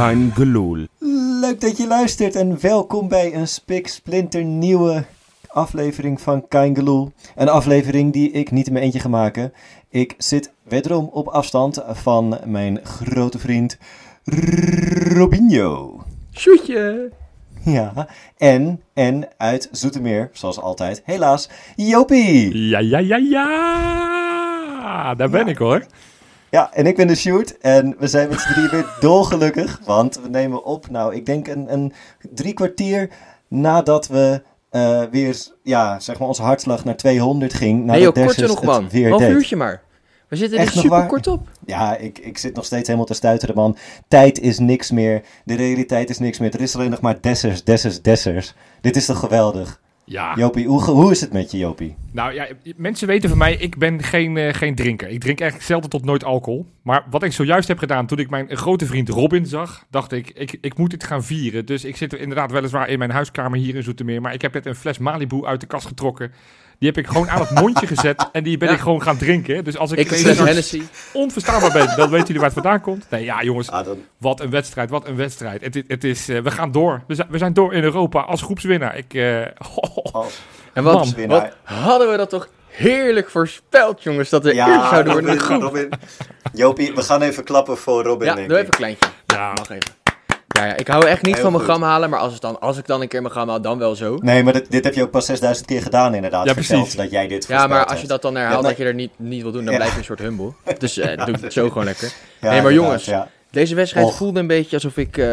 Kein gelul. Leuk dat je luistert en welkom bij een spik splinter nieuwe aflevering van Kein Geloel. Een aflevering die ik niet in mijn eentje ga maken. Ik zit wederom op afstand van mijn grote vriend Robinho. Shootje! Ja, en, en uit Zoetermeer, zoals altijd, helaas, Jopie. Ja, ja, ja, ja! Daar ben Ja. ik hoor. Ja, en ik ben de Sjoerd en we zijn met z'n drieën weer dolgelukkig, want we nemen op, nou, ik denk een, een drie kwartier nadat we eh, weer, ja, zeg maar, onze hartslag naar 200 ging. Nee joh, kort Dersus er nog man. Weer Half uurtje maar. We zitten er Echt nog super waar? kort op. Ja, ik, ik zit nog steeds helemaal te stuiteren, man. Tijd is niks meer. De realiteit is niks meer. Er is alleen nog maar dessers, dessers, dessers. Dit is toch geweldig? Ja. Jopie, hoe, hoe is het met je, Jopie? Nou ja, mensen weten van mij, ik ben geen, eh, geen drinker. Ik drink eigenlijk zelden tot nooit alcohol. Maar wat ik zojuist heb gedaan, toen ik mijn grote vriend Robin zag, dacht ik, ik, ik moet dit gaan vieren. Dus ik zit inderdaad weliswaar in mijn huiskamer hier in Zoetermeer. Maar ik heb net een fles Malibu uit de kast getrokken. Die heb ik gewoon aan het mondje gezet en die ben Ja. ik gewoon gaan drinken. Dus als ik, Ik Hennessy. onverstaanbaar ben, dan weten jullie waar het vandaan komt. Nee, ja jongens, Ah, dan... Wat een wedstrijd, wat een wedstrijd. Het, is- het is, eh, we gaan door. We zijn, we zijn door in Europa als groepswinnaar. Ik, eh, Oh, En wat, Man. wat hadden we dat toch heerlijk voorspeld, jongens, dat we eerst ja, zouden worden. Robin, Robin. Jopie, we gaan even klappen voor Robin, Ja, doe even een kleintje. ja, Mag even. Ja, ja, ik hou echt niet Heel van mijn gram halen, maar als, het dan, als ik dan een keer mijn gram haal, dan wel zo. Nee, maar dit, dit heb je ook pas 6000 keer gedaan inderdaad. Ja, verteld, precies. Dat jij dit Ja, maar als je dat dan herhaalt, Ja, dat je er niet, niet wil doen, dan Ja. blijf je een soort humble. Dus eh, doe ik het zo gewoon lekker. Ja, nee, maar jongens, Ja. Deze wedstrijd Och. voelde een beetje alsof ik eh,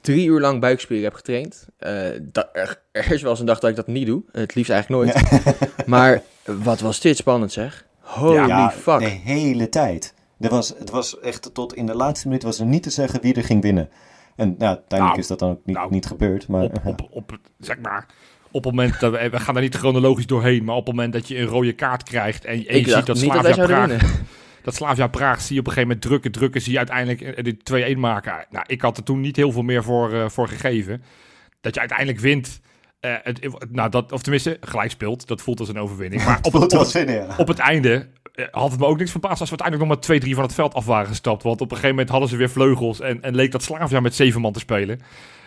drie uur lang buikspieren heb getraind. Eh, dat, er, er is wel eens een dag dat ik dat niet doe. Het liefst eigenlijk nooit. maar wat was dit spannend zeg. Holy ja, fuck. de hele tijd. Er was, het was echt tot in de laatste minuut was er niet te zeggen wie er ging winnen. En nou, uiteindelijk Nou, is dat dan ook niet, nou, niet gebeurd. Maar, op, op, zeg maar, op het moment dat we, we gaan daar niet chronologisch doorheen, maar op het moment dat je een rode kaart krijgt en, je ziet dat dat Slavia zouden Praag, winnen. dat Slavia Praag zie je op een gegeven moment drukken, drukken, zie je uiteindelijk eh, de 2-1 maken. Nou, ik had er toen niet heel veel meer voor, eh, voor gegeven. Dat je uiteindelijk wint, eh, het, nou, dat, of tenminste gelijk speelt, dat voelt als een overwinning. Maar op, op, ja. het einde had het me ook niks verbaasd als we uiteindelijk nog maar 2-3 van het veld af waren gestapt. Want op een gegeven moment hadden ze weer vleugels en, en leek dat Slavia met zeven man te spelen.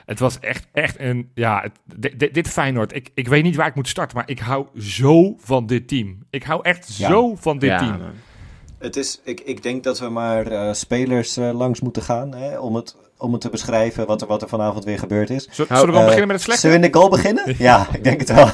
Het was echt, echt een, ja, het, dit, dit, Feyenoord. Ik, ik weet niet waar ik moet starten, maar ik hou zo van dit team. Ik hou echt Ja. zo van dit Ja, team. man. Het is, ik, ik denk dat we maar eh, spelers eh, langs moeten gaan hè, om, het, om het te beschrijven wat er, wat er vanavond weer gebeurd is. Zullen Nou, zullen we dan Eh, beginnen met het slechte? Zullen we in de goal beginnen? Ja, ik denk het wel.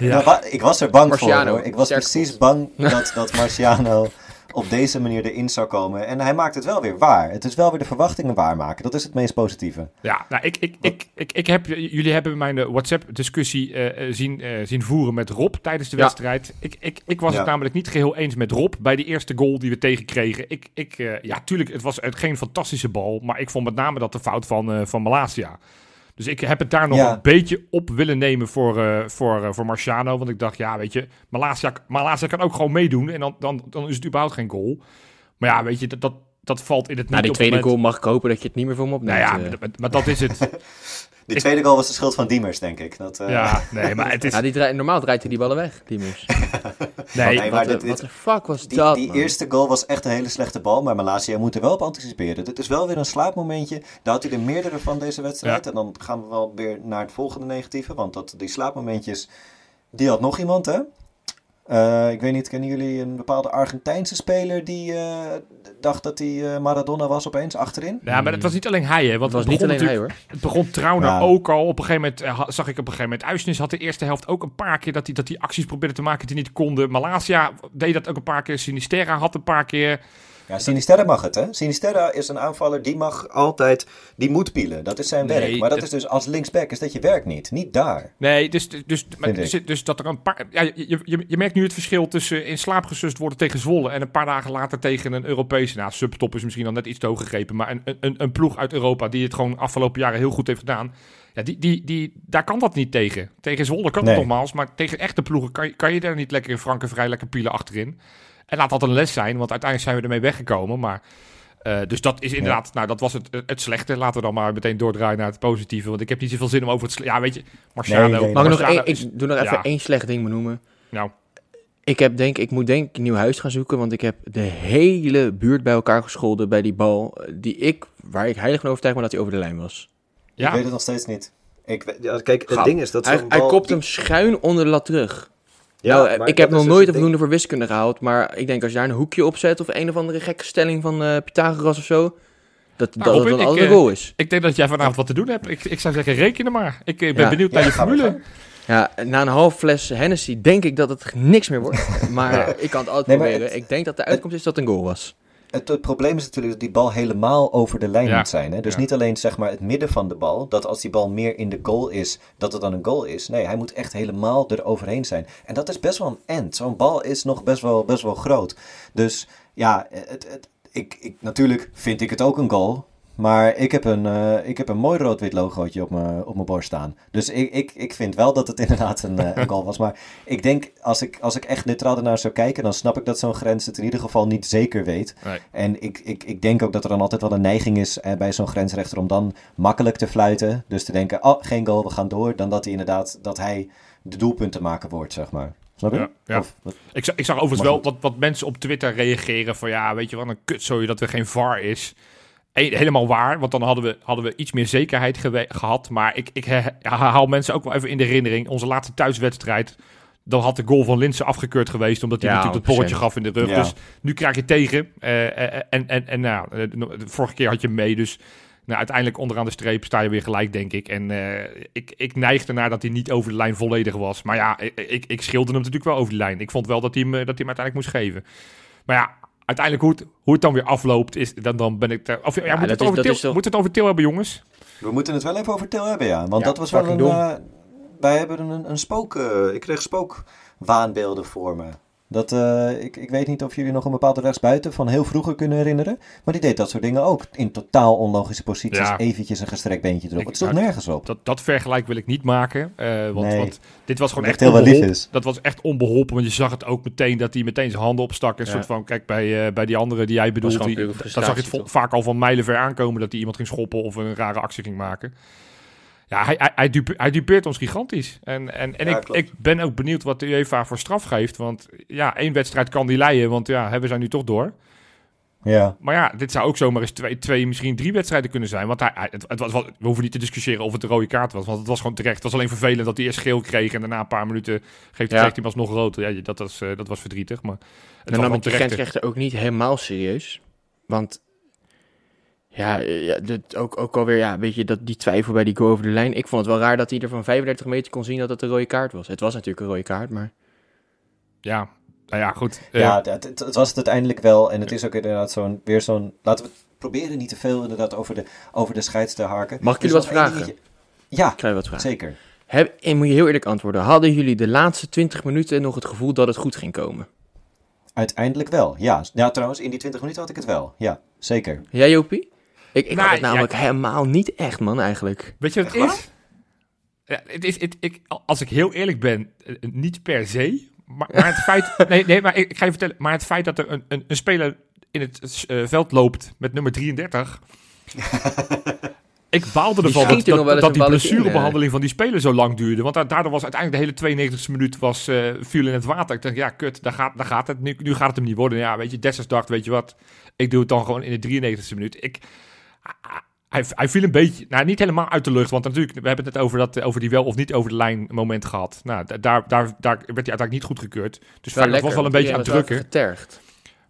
Ja. Nou, wa- ik was er bang Marciano, voor hoor. Ik was precies bang dat, dat Marciano op deze manier erin zou komen. En hij maakt het wel weer waar. Het is wel weer de verwachtingen waarmaken. Dat is het meest positieve. Ja, nou, ik, ik, ik, ik, ik heb, jullie hebben mijn WhatsApp-discussie eh, eh, zien, eh, zien voeren met Rob tijdens de Ja. wedstrijd. Ik, ik, ik was Ja. het namelijk niet geheel eens met Rob bij die eerste goal die we tegenkregen. Ik, ik, eh, ja, tuurlijk, het was het geen fantastische bal, maar ik vond met name dat de fout van, eh van Malasia. Dus ik heb het daar nog Ja. een beetje op willen nemen voor, eh, voor, eh, voor Marciano. Want ik dacht, ja, weet je, Malasia, Malasia kan ook gewoon meedoen en dan, dan, dan is het überhaupt geen goal. Maar ja, weet je, dat, dat, dat valt in het Na niet die op het tweede moment- goal mag ik hopen dat je het niet meer voor me opneemt. Nou ja, eh. maar, maar dat is het. Die Ik- tweede goal was de schuld van Diemers, denk ik. Dat, eh, Ja, nee, maar het is... Ja, die draai- normaal draait hij die ballen weg, Diemers. Nee, Nee, maar Wat dit- de dit- what the fuck was Die, dat, die man? eerste goal was echt een hele slechte bal, maar Malasia moet er wel op anticiperen. Dit is wel weer een slaapmomentje. Daar had hij er meerdere van deze wedstrijd. Ja. En dan gaan we wel weer naar het volgende negatieve, want dat, die slaapmomentjes, die had nog iemand, hè? Eh, ik weet niet, kennen jullie een bepaalde Argentijnse speler die eh, dacht dat hij eh, Maradona was opeens achterin? Ja, maar het was niet alleen hij, hè. Want Het was niet begon alleen hij, hoor. Het begon Trauner Ja. ook al. Op een gegeven moment zag ik op een gegeven moment... Uisnes had de eerste helft ook een paar keer... dat hij dat die acties probeerde te maken die niet konden. Malasia deed dat ook een paar keer. Sinisterra had een paar keer... Ja, Sinisterra mag het, hè? Sinisterra is een aanvaller die mag altijd, die moet pielen. Dat is zijn Nee, werk. Maar dat is dus als linksback is dat je werk niet. Niet daar. Nee, dus, dus, maar, dus, dus dat er een paar... Ja, je, je, je merkt nu het verschil tussen in slaap gesust worden tegen Zwolle... en een paar dagen later tegen een Europese... Nou, subtop is misschien dan net iets te hoog gegrepen... maar een, een, een ploeg uit Europa die het gewoon afgelopen jaren heel goed heeft gedaan... Ja, die, die, die, daar kan dat niet tegen. Tegen Zwolle kan Nee. het nogmaals, maar tegen echte ploegen kan, je- kan je daar niet lekker in frank en vrij lekker pielen achterin. En laat dat een les zijn, want uiteindelijk zijn we ermee weggekomen. Maar, eh, dus dat is inderdaad, nou dat was het, het slechte. Laten we dan maar meteen doordraaien naar het positieve. Want ik heb niet zoveel zin om over het... Ja, weet je, Marciano... Nee, nee, Mag ik nog één, ik doe nog even ja. één slecht ding benoemen. Nou, Ik, heb denk, ik moet denk ik een nieuw huis gaan zoeken, want ik heb de hele buurt bij elkaar gescholden bij die bal. eh, Die ik, waar ik heilig van overtuigd ben dat hij over de lijn was. Ik Ja, weet het nog steeds niet. Ik, kijk, het ding is dat Hij, zo'n hij bal- kopt hem schuin onder de lat terug. Ja, nou, ik heb nog dus nooit een ding. voldoende voor wiskunde gehaald, maar ik denk als je daar een hoekje op zet of een of andere gekke stelling van eh, Pythagoras of zo, dat dat, Nou, dat dan altijd een eh, goal is. ik denk dat jij vanavond wat te doen hebt. Ik, ik zou zeggen, rekenen maar. Ik eh, ben Ja. benieuwd naar Ja, je we formule. Ja, na een half fles Hennessy denk ik dat het niks meer wordt. Maar Ja. ik kan het altijd Nee, proberen. het- ik denk dat de uitkomst is dat het een goal was. Het, het probleem is natuurlijk dat die bal helemaal over de lijn Ja. moet zijn. Hè? Dus Ja. niet alleen zeg maar, het midden van de bal, dat als die bal meer in de goal is, dat het dan een goal is. Nee, hij moet echt helemaal eroverheen zijn. En dat is best wel een end. Zo'n bal is nog best wel, best wel groot. Dus ja, het, het, ik, ik, natuurlijk vind ik het ook een goal. Maar ik heb een, eh, ik heb een mooi rood-wit logootje op mijn op mijn borst staan. Dus ik, ik, ik vind wel dat het inderdaad een, een goal was. Maar ik denk, als ik, als ik echt neutraal ernaar zou kijken, dan snap ik dat zo'n grens het in ieder geval niet zeker weet. Nee. En ik, ik, ik denk ook dat er dan altijd wel een neiging is eh, bij zo'n grensrechter om dan makkelijk te fluiten. Dus te denken, oh, geen goal, we gaan door. Dan dat hij inderdaad, dat hij de doelpuntenmaker wordt, zeg maar. Snap je? Ja, ja. Of, wat- Ik, zag- ik zag overigens wel wat, wat mensen op Twitter reageren van ja, weet je wat, een kutzooi dat er geen VAR is. Helemaal waar, want dan hadden we, hadden we iets meer zekerheid gewe- gehad. Maar ik, ik haal mensen ook wel even in de herinnering. Onze laatste thuiswedstrijd, dan had de goal van Linsen afgekeurd geweest, omdat hij Ja, natuurlijk het 100%. porretje gaf in de rug. Ja. Dus nu krijg je tegen. eh, eh, en en, en nou, eh, de vorige keer had je mee, dus nou, uiteindelijk onderaan de streep sta je weer gelijk, denk ik. En eh, ik, ik neigde naar dat hij niet over de lijn volledig was. Maar ja, ik, ik, ik schilde hem natuurlijk wel over de lijn. Ik vond wel dat hij hem, eh, dat hij hem uiteindelijk moest geven. Maar ja, uiteindelijk hoe het, hoe het dan weer afloopt, is, dan, dan ben ik... er- Of, ja, Ja, moet, het is- over til, toch- moet het over til hebben, jongens? we moeten het wel even over Til hebben, ja. Want Ja, dat was wel een... eh, wij hebben een, een spook... eh, ik kreeg spookwaanbeelden voor me. Dat, eh, ik, ik weet niet of jullie nog een bepaalde rechtsbuiten van heel vroeger kunnen herinneren. Maar die deed dat soort dingen ook. In totaal onlogische posities. Ja. Eventjes een gestrekt beentje erop. Ik- het stond nou, nergens op. Dat, dat vergelijk wil ik niet maken. eh, want, Nee. want dit was gewoon echt Til wel lief onbeholpen. is. Dat was echt onbeholpen, want je zag het ook meteen dat hij meteen zijn handen opstak. Een Ja. soort van, kijk, bij, eh, bij die andere die jij bedoelt, die, daar zag je het vaak al van mijlen ver aankomen dat hij iemand ging schoppen of een rare actie ging maken. Ja, hij, hij, hij, dupe- hij dupeert ons gigantisch. En, en, en Ja, ik, ik ben ook benieuwd wat de UEFA voor straf geeft. Want ja, één wedstrijd kan die leiden, want ja, we zijn nu toch door. Ja. Maar ja, dit zou ook zomaar eens twee, twee misschien drie wedstrijden kunnen zijn. Want hij, hij- het, het was, we hoeven niet te discussiëren of het een rode kaart was. Want het was gewoon terecht. Het was alleen vervelend dat hij eerst geel kreeg. En daarna een paar minuten geeft Ja. kreeg hij alsnog rood. Ja, dat, was, eh, dat was verdrietig. Maar het En dan nam de grensrechter ook niet helemaal serieus. Want ja, eh, ja dit ook, ook alweer, ja, weet je, dat, die twijfel bij die go over de lijn. Ik vond het wel raar dat hij er van 35 meter kon zien dat het een rode kaart was. Het was natuurlijk een rode kaart, maar... Ja, nou ja, goed. Eh, Ja, het, het, het was het uiteindelijk wel. En het is ook inderdaad zo'n, weer zo'n... Laten we proberen niet te veel inderdaad over de, over de scheids te harken. Mag ik jullie wat vragen? dingetje. Ja, Ik wat vragen. zeker. Heb, en moet je heel eerlijk antwoorden. Hadden jullie de laatste 20 minuten nog het gevoel dat het goed ging komen? Uiteindelijk wel, ja. Ja, trouwens, in die 20 minuten had ik het wel. Ja, zeker. Jij, Jopie? Ik, ik Nou, had het ja. namelijk helemaal niet echt, man, eigenlijk. Weet je wat het is? Ja, het is het, ik, als ik heel eerlijk ben, eh, niet per se. Maar, maar het feit. Nee, nee, maar ik, ga je vertellen. Maar het feit dat er een, een, een speler in het eh, veld loopt met nummer 33. ik baalde ervan dat, er dat, dat die in, blessurebehandeling van die speler zo lang duurde. Want da- daardoor was uiteindelijk de hele 92e minuut was, eh, viel in het water. Ik dacht, ja, kut, daar gaat, daar gaat het. Nu, nu gaat het hem niet worden. Ja, weet je, Dessers dacht, weet je wat, ik doe het dan gewoon in de 93e minuut. Ik, hij, hij viel een beetje, nou niet helemaal uit de lucht, want natuurlijk, we hebben het net over, dat, over die wel of niet over de lijn moment gehad. Nou, da- daar, daar, daar werd hij uiteindelijk niet goedgekeurd. Dus Feyenoord was wel een beetje aan het drukken. Getergd.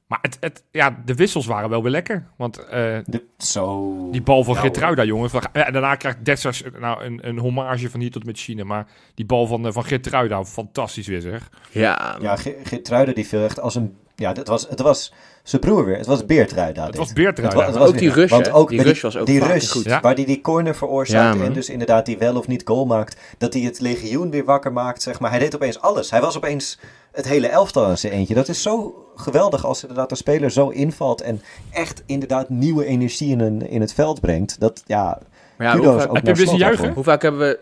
Maar het, het, ja, de wissels waren wel weer lekker. Want eh, De, zo... die bal van Ja, Geertruida, jongen. van- ja, en daarna krijgt Dessers nou, een, een hommage van hier tot met China. Maar die bal van, eh, van Geertruida, fantastisch weer zeg. Ja. Ja, Ge- Geertruida die viel echt als een... Ja, het was, het was zijn broer weer. Het was Beertruida. Het dit. was Beertruida. Het wa- het was Ook die rush, want ook Die rush was ook die rush, goed. Ja. waar hij die corner veroorzaakt Ja, en dus inderdaad die wel of niet goal maakt, dat hij het legioen weer wakker maakt, zeg maar. Hij deed opeens alles. Hij was opeens het hele elftal in zijn eentje. Dat is zo geweldig als inderdaad een speler zo invalt en echt inderdaad nieuwe energie in, een, in het veld brengt. Dat, ja, Maar ja, hoe, vaak, ook Heb je juichen? hoe vaak hebben we...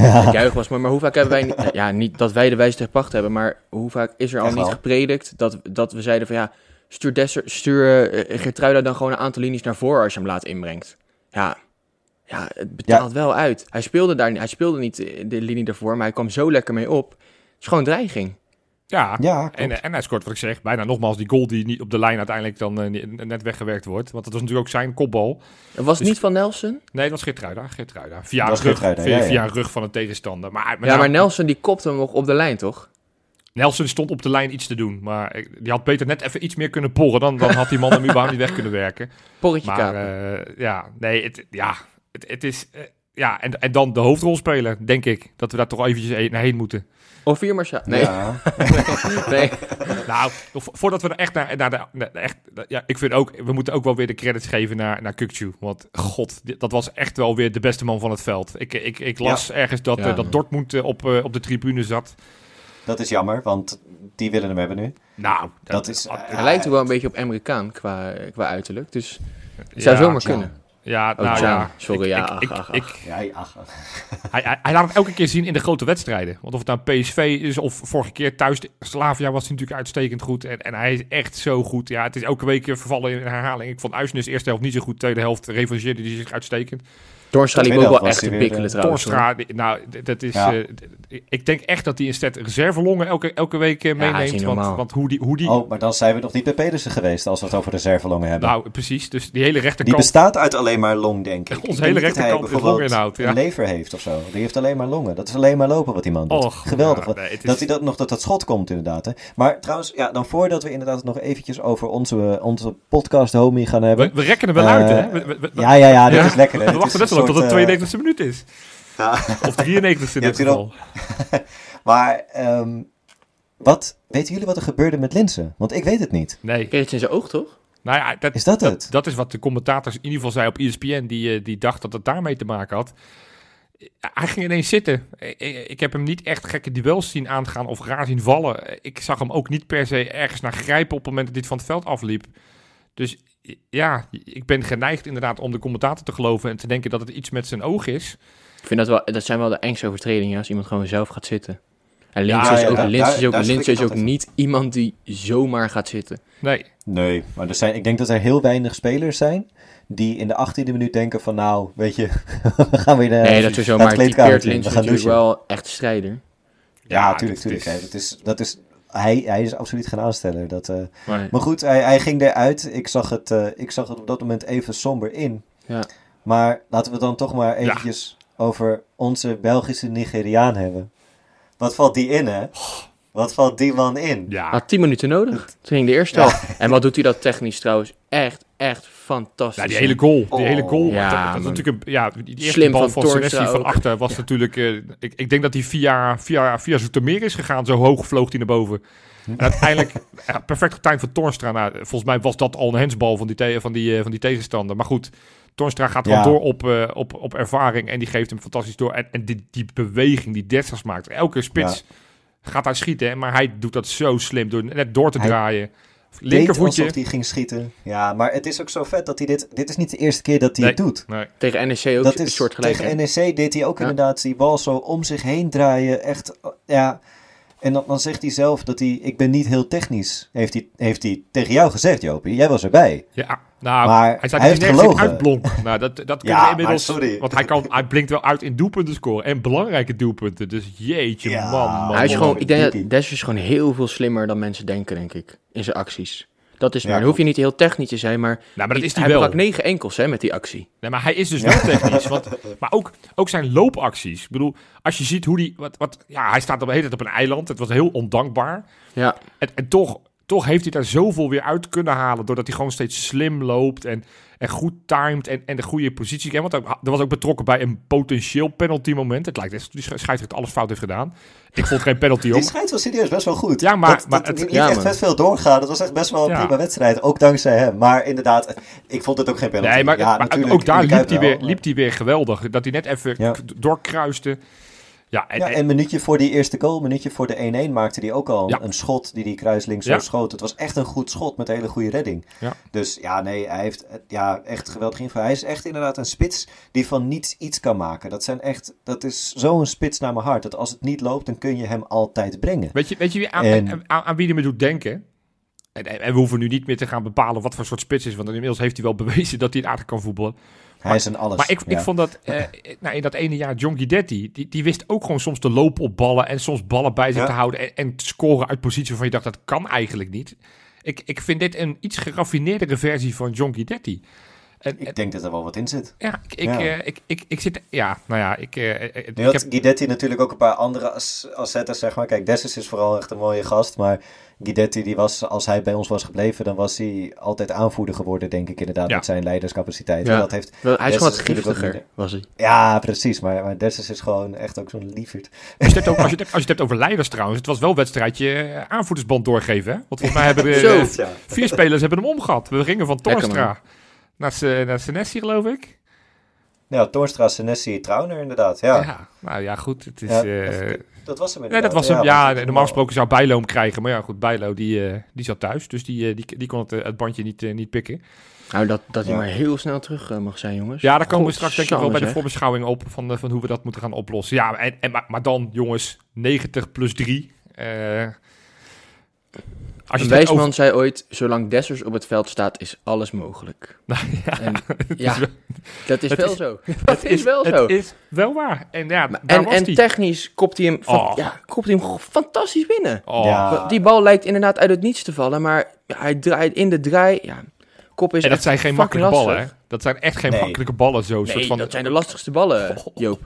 Ja. Juich was maar, maar hoe vaak hebben wij... niet- Ja, niet dat wij de wijze tegen pacht hebben, maar hoe vaak is er al Echt niet wel. gepredikt dat, dat we zeiden van ja, stuur, Desser, stuur eh, Geertruida dan gewoon een aantal linies naar voren als je hem laat inbrengt. Ja, ja het betaalt wel uit. Hij speelde, daar, niet- hij speelde niet eh, de linie daarvoor, maar hij kwam zo lekker mee op. Het is gewoon dreiging. Ja, Ja, en, en hij scoort wat ik zeg, bijna nogmaals die goal die niet op de lijn uiteindelijk dan eh, net weggewerkt wordt. Want dat was natuurlijk ook zijn kopbal. Was het Dus- niet van Nelson? Nee, dat was Geertruida. Geertruida. Via, was rug, Geertruida, via, ja, ja. via een rug van een tegenstander. Maar, maar Ja, nou, maar Nelson die kopte hem nog op de lijn, toch? Nelson stond op de lijn iets te doen. Maar die had beter net even iets meer kunnen porren. Dan, dan had die man hem überhaupt niet weg kunnen werken. Porretje Maar kapen. eh, ja, nee, het, ja, het, het is... eh, ja, en, en dan de hoofdrolspeler, denk ik. Dat we daar toch eventjes heen- naar heen moeten. Of vier Marcia. Nee, Ja. nee. Nou, vo- voordat we er echt naar, naar de... naar de- echt, ja, ik vind ook, we moeten ook wel weer de credits geven naar, naar Kukcu. Want god, dit- dat was echt wel weer de beste man van het veld. Ik, ik, ik las ergens dat, Ja, eh, dat. Dortmund eh, op, eh, op de tribune zat. Dat is jammer, want die willen hem hebben nu. Nou, Dat is... Hij lijkt ook wel een beetje op Amerikaan qua, qua uiterlijk. Dus het ja, zou zomaar kunnen. Ja, Oh, nou ja. Sorry, Ik- ja, ik- ach, ik- ach, ik- ach. Ja, ja, ach. Hij, hij, hij laat het elke keer zien in de grote wedstrijden. Want of het nou PSV is of vorige keer thuis Slavia was hij natuurlijk uitstekend goed. En, en hij is echt zo goed. Ja, het is elke week weer vervallen in herhaling. Ik vond Uisnes eerste helft niet zo goed. Tweede helft revancheerde hij zich uitstekend. Doornstra liep ook wel echt te bikkelen eh, trouwens. Torstra, die- nou, dat is... Ja. eh, ik denk echt dat hij een set reservelongen elke, elke week eh, meeneemt. want, want hoe die... Hoe die Oh, maar dan zijn we nog niet bij Pedersen geweest als we het over reservelongen hebben. nou, precies. Dus die hele die rechterkant... bestaat uit alleen maar long, denk ik. Onze Ik denk hele rechterkant is bijvoorbeeld longinhoud, ja. een lever heeft of zo. Die heeft alleen maar longen. Dat is alleen maar lopen wat die man doet. Och, Geweldig. ja, nee, het is- Dat hij dat nog dat dat schot komt inderdaad. Hè. Maar trouwens, ja, dan voordat we inderdaad nog eventjes over onze, onze podcast homie gaan hebben. we, we rekken er wel uit, hè? We, we- we- ja, ja, ja, dit is lekker. Hè. we wachten is net tot het soort, 92e minuut is. ja. Of 93e in Je dit hebt hier geval. Maar ehm, wat, weten jullie wat er gebeurde met Linsen? Want ik weet het niet. Nee. Kreeg het in zijn oog, toch? Nou ja, dat, Is dat dat, het? dat is wat de commentators in ieder geval zei op E ESPN. Die, eh, die dacht dat het daarmee te maken had. Hij ging ineens zitten. Ik, heb hem niet echt gekke duels zien aangaan of raar zien vallen. Ik zag hem ook niet per se ergens naar grijpen op het moment dat hij van het veld afliep. Dus ja, ik ben geneigd inderdaad om de commentator te geloven en te denken dat het iets met zijn oog is. Ik vind dat wel, dat zijn wel de engste overtredingen als iemand gewoon zelf gaat zitten. En Ja, Links is ja, ook, daar- is ook, daar is ook niet iemand die zomaar gaat zitten. Nee, Nee, maar er zijn, ik denk dat er heel weinig spelers zijn die in de 18e minuut denken van nou, weet je, we gaan weer naar... nee, dat is zo, naar maar het typeert kleedkamertje, Links we gaan natuurlijk wel echt strijder. Ja, Ja, tuurlijk, het tuurlijk. is- hè. Dat is, dat is, hij, hij is absoluut geen aansteller. Dat, eh, Maar, Maar goed, hij, hij ging eruit. Ik zag, het, eh, ik zag het op dat moment even somber in. Ja. Maar laten we dan toch maar eventjes over onze Belgische Nigeriaan hebben. Wat valt die in, hè? Wat valt die man in? ja. had 10 minuten nodig. Toen ging de eerste Ja. al. En wat doet hij dat technisch trouwens? Echt, echt fantastisch. Ja, die hele goal. Die Oh. hele goal. Ja, dat, dat is natuurlijk een, ja, die eerste Slim bal van van Senesi van achter was natuurlijk... eh, ik, ik denk dat hij via, via, via Zoetermeer is gegaan. Zo hoog vloog hij naar boven. En uiteindelijk ja, perfect getimed van Toornstra. Nou, volgens mij was dat al een hensbal van die, van die, eh, van die tegenstander. Maar goed, Toornstra gaat gewoon Ja. door op, eh, op, op ervaring. En die geeft hem fantastisch door. En, en die, die beweging die Dessers maakt. Elke spits gaat daar schieten. Maar hij doet dat zo slim door net door te Hij draaien. Linkervoetje. alsof hij ging schieten. Ja, maar het is ook zo vet dat hij dit... Dit is niet de eerste keer dat hij Nee. het doet. Nee. Tegen NEC ook Dat een is, soort gelijk. tegen NEC deed hij ook Ja. inderdaad die bal zo om zich heen draaien. Echt, ja... En dan, dan zegt hij zelf dat hij... Ik ben niet heel technisch. Heeft hij, heeft hij tegen jou gezegd, Jopie. Jij was erbij. Ja, nou, Maar hij zei hij heeft gelogen. uitblonk. Nou, dat, dat kunnen Ja, we inmiddels... maar sorry. Want hij, kan, hij blinkt wel uit in doelpunten scoren. En belangrijke doelpunten. Dus jeetje, Ja. man, man. Hij is gewoon, ik denk dat Des is gewoon heel veel slimmer dan mensen denken, denk ik. In zijn acties. Dat is Ja, maar. Dan hoef je niet heel technisch te zijn, maar, Nou, maar dat is hij hij wel. brak negen enkels hè, met die actie. Nee, maar hij is dus wel technisch. Want, maar ook, ook zijn loopacties. Ik bedoel, als je ziet hoe die... Wat, wat, ja, hij staat op de hele tijd op een eiland. Het was heel ondankbaar. Ja, En, en toch, toch heeft hij daar zoveel weer uit kunnen halen. Doordat hij gewoon steeds slim loopt. En, en goed timed. En, en de goede positie. En want er was ook betrokken bij een potentieel penalty moment. Het lijkt echt dat die scheidsrechter alles fout heeft gedaan. Ik vond geen penalty Die om. schijnt wel serieus best wel goed. Ja, maar- dat, maar dat het- liet ja, echt best veel doorgaan. Dat was echt best wel een Ja. prima wedstrijd. Ook dankzij hem. Maar inderdaad, ik vond het ook geen penalty. Nee, maar, ja, maar ook daar liep hij, weer, liep hij weer geweldig. Dat hij net even doorkruiste. Ja, en, Ja, en een minuutje voor die eerste goal, een minuutje voor de 1-1 maakte hij ook al een, Ja. een schot die die kruislinks Ja. zo schoot. Het was echt een goed schot met een hele goede redding. Ja. Dus ja, nee, hij heeft ja, echt geweldig invloed. Hij is echt inderdaad een spits die van niets iets kan maken. Dat, zijn echt, dat is zo'n spits naar mijn hart. Dat als het niet loopt, dan kun je hem altijd brengen. weet, je, weet je wie aan, En- aan, aan wie hij me doet denken? En, en, en we hoeven nu niet meer te gaan bepalen wat voor soort spits is. Want inmiddels heeft hij wel bewezen dat hij het aardig kan voetballen. Hij is een alles. Maar ik, ja. ik vond dat eh, nou, in dat ene jaar John Guidetti, die, die wist ook gewoon soms te lopen op ballen en soms ballen bij zich Ja. te houden en, en te scoren uit positie waarvan je dacht dat kan eigenlijk niet. Ik, ik vind dit een iets geraffineerdere versie van John Guidetti. En, Ik denk dat er wel wat in zit. ja, ik, ik, Ja. eh, ik, ik, ik zit, ja, nou ja, ik, eh, eh, ik heb, Guidetti natuurlijk ook een paar andere as- assetten, zeg maar. Kijk, Dessus is vooral echt een mooie gast, maar Guidetti, die was, als hij bij ons was gebleven, dan was hij altijd aanvoerder geworden, denk ik inderdaad, Ja. met zijn leiderscapaciteit. Ja. En Dat heeft, Wel, Hij is gewoon wat giftiger, was hij. ja, precies, maar, maar Dessus is gewoon echt ook zo'n lieverd. als, je het hebt over, als, je het hebt, als je het hebt over leiders trouwens, het was wel een wedstrijdje aanvoerdersband doorgeven. Hè? Want volgens mij hebben er Zo. Ja. vier spelers hebben hem omgehad. We gingen van Lekker, Torstra naar, Se- naar Senesi, geloof ik. Ja, Toornstra, Senesi, Trauner inderdaad. Ja, Ja. nou ja, goed. Het is, Ja, eh, dat was hem Nee, dat was hem. Ja, want- normaal gesproken zou Bijlo hem krijgen. Maar ja, goed, Bijlo die, eh, die zat thuis. Dus die, eh, die, die kon het, eh, het bandje niet, eh, niet pikken. Nou, dat, dat hij Ja. maar heel snel terug eh, mag zijn, jongens. Ja, daar komen we straks denk ik wel bij de voorbeschouwing op. Van, eh, van hoe we dat moeten gaan oplossen. Ja, en, en, maar, maar dan, jongens, 90 plus 3. Als je Een het hebt wijsman zei ooit, zolang Dessers op het veld staat, is alles mogelijk. Nou, ja, En, het ja, is wel- dat is het wel is- zo. Dat is wel het zo. is wel waar. En ja, Maar- en technisch kopt hij hem, van, Oh. ja, kopt hij hem fantastisch binnen. Oh, Ja. Die bal lijkt inderdaad uit het niets te vallen, maar hij draait in de draai. Ja, kop is En dat zijn geen makkelijke ballen, hè? Dat zijn echt geen Nee. makkelijke ballen, zo. Een Nee, soort van, dat zijn de lastigste ballen, Joop.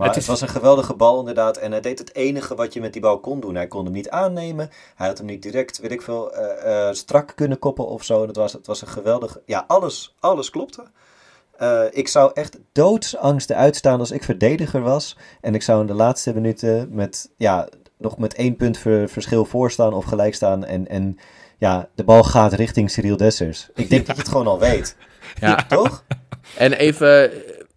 Maar Het was een geweldige bal inderdaad. En hij deed het enige wat je met die bal kon doen. Hij kon hem niet aannemen. Hij had hem niet direct, weet ik veel, eh, eh, strak kunnen koppen of zo. En het was, het was een geweldige... Ja, alles, alles klopte. Eh, ik zou echt doodsangsten uitstaan als ik verdediger was. En ik zou in de laatste minuten met, ja, nog met één punt ver- verschil voorstaan of gelijk staan. En, en ja, de bal gaat richting Cyril Dessers. Ik denk dat je het gewoon al weet. Ja. Toch? En even,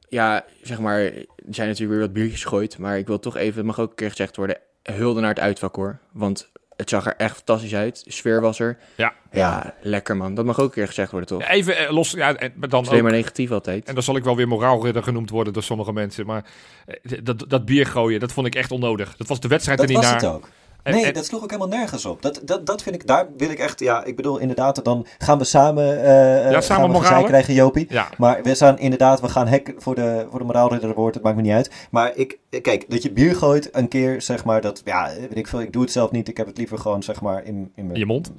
ja, zeg maar, zijn natuurlijk weer wat biertjes gegooid, maar ik wil toch even, het mag ook een keer gezegd worden, hulde naar het uitvak hoor. Want het zag er echt fantastisch uit, de sfeer was er. Ja. Ja, lekker man. Dat mag ook een keer gezegd worden toch? Even eh, los, ja, en, maar dan alleen ook- maar negatief altijd. En dan zal ik wel weer moraalridder genoemd worden door sommige mensen. Maar eh, dat, dat bier gooien, dat vond ik echt onnodig. Dat was de wedstrijd Dat er niet was naar. het ook. Nee, en- dat sloeg ook helemaal nergens op. Dat, dat, dat vind ik, daar wil ik echt, ja, ik bedoel inderdaad, dan gaan we samen, eh Ja, samen moralen. krijgen, Jopie. Ja, Maar we staan inderdaad, we gaan hek voor de, voor de moraalridderwoord, het maakt me niet uit. Maar ik, kijk, dat je bier gooit een keer, zeg maar, dat, ja, weet ik veel, ik doe het zelf niet. Ik heb het liever gewoon, zeg maar, in, in mijn je mond.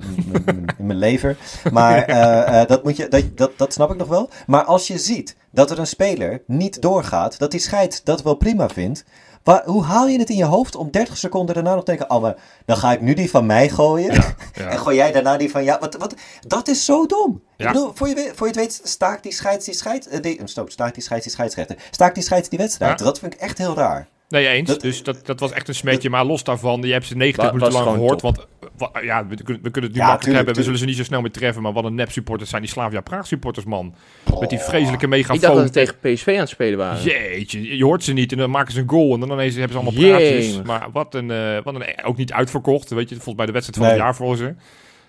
in mijn- lever. Maar eh, dat, moet je, dat, dat, dat snap ik nog wel. Maar als je ziet dat er een speler niet doorgaat, dat die scheidt dat wel prima vindt. Waar, hoe haal je het in je hoofd om 30 seconden daarna nog te denken: Oh, maar dan ga ik nu die van mij gooien. Ja. En gooi jij daarna die van ja. Wat, wat, dat is zo dom. Ja. Ik bedoel, voor je, voor je het weet, staakt die scheids die scheids. eh, die, stop, staakt die scheids die scheidsrechter. Staakt die scheids die wedstrijd. Dat vind ik echt heel raar. Nee, eens. Dat- dus dat, dat was echt een smetje. Maar los daarvan, je hebt ze 90 Wa- minuten lang gehoord. top. Want wa- ja, we, kunnen- we kunnen het nu Ja, makkelijk tuurlijk, hebben. We zullen ze niet zo snel meer treffen. Maar wat een nep supporters zijn die Slavia Praag supporters, man. Met die vreselijke Ik dacht dat megafoon. we tegen PSV aan het spelen waren. Jeetje, je hoort ze niet en dan maken ze een goal en dan ineens hebben ze allemaal praatjes. Maar wat een, eh, wat een, ook niet uitverkocht, weet je, volgens bij de wedstrijd van Nee. het jaar voor ze.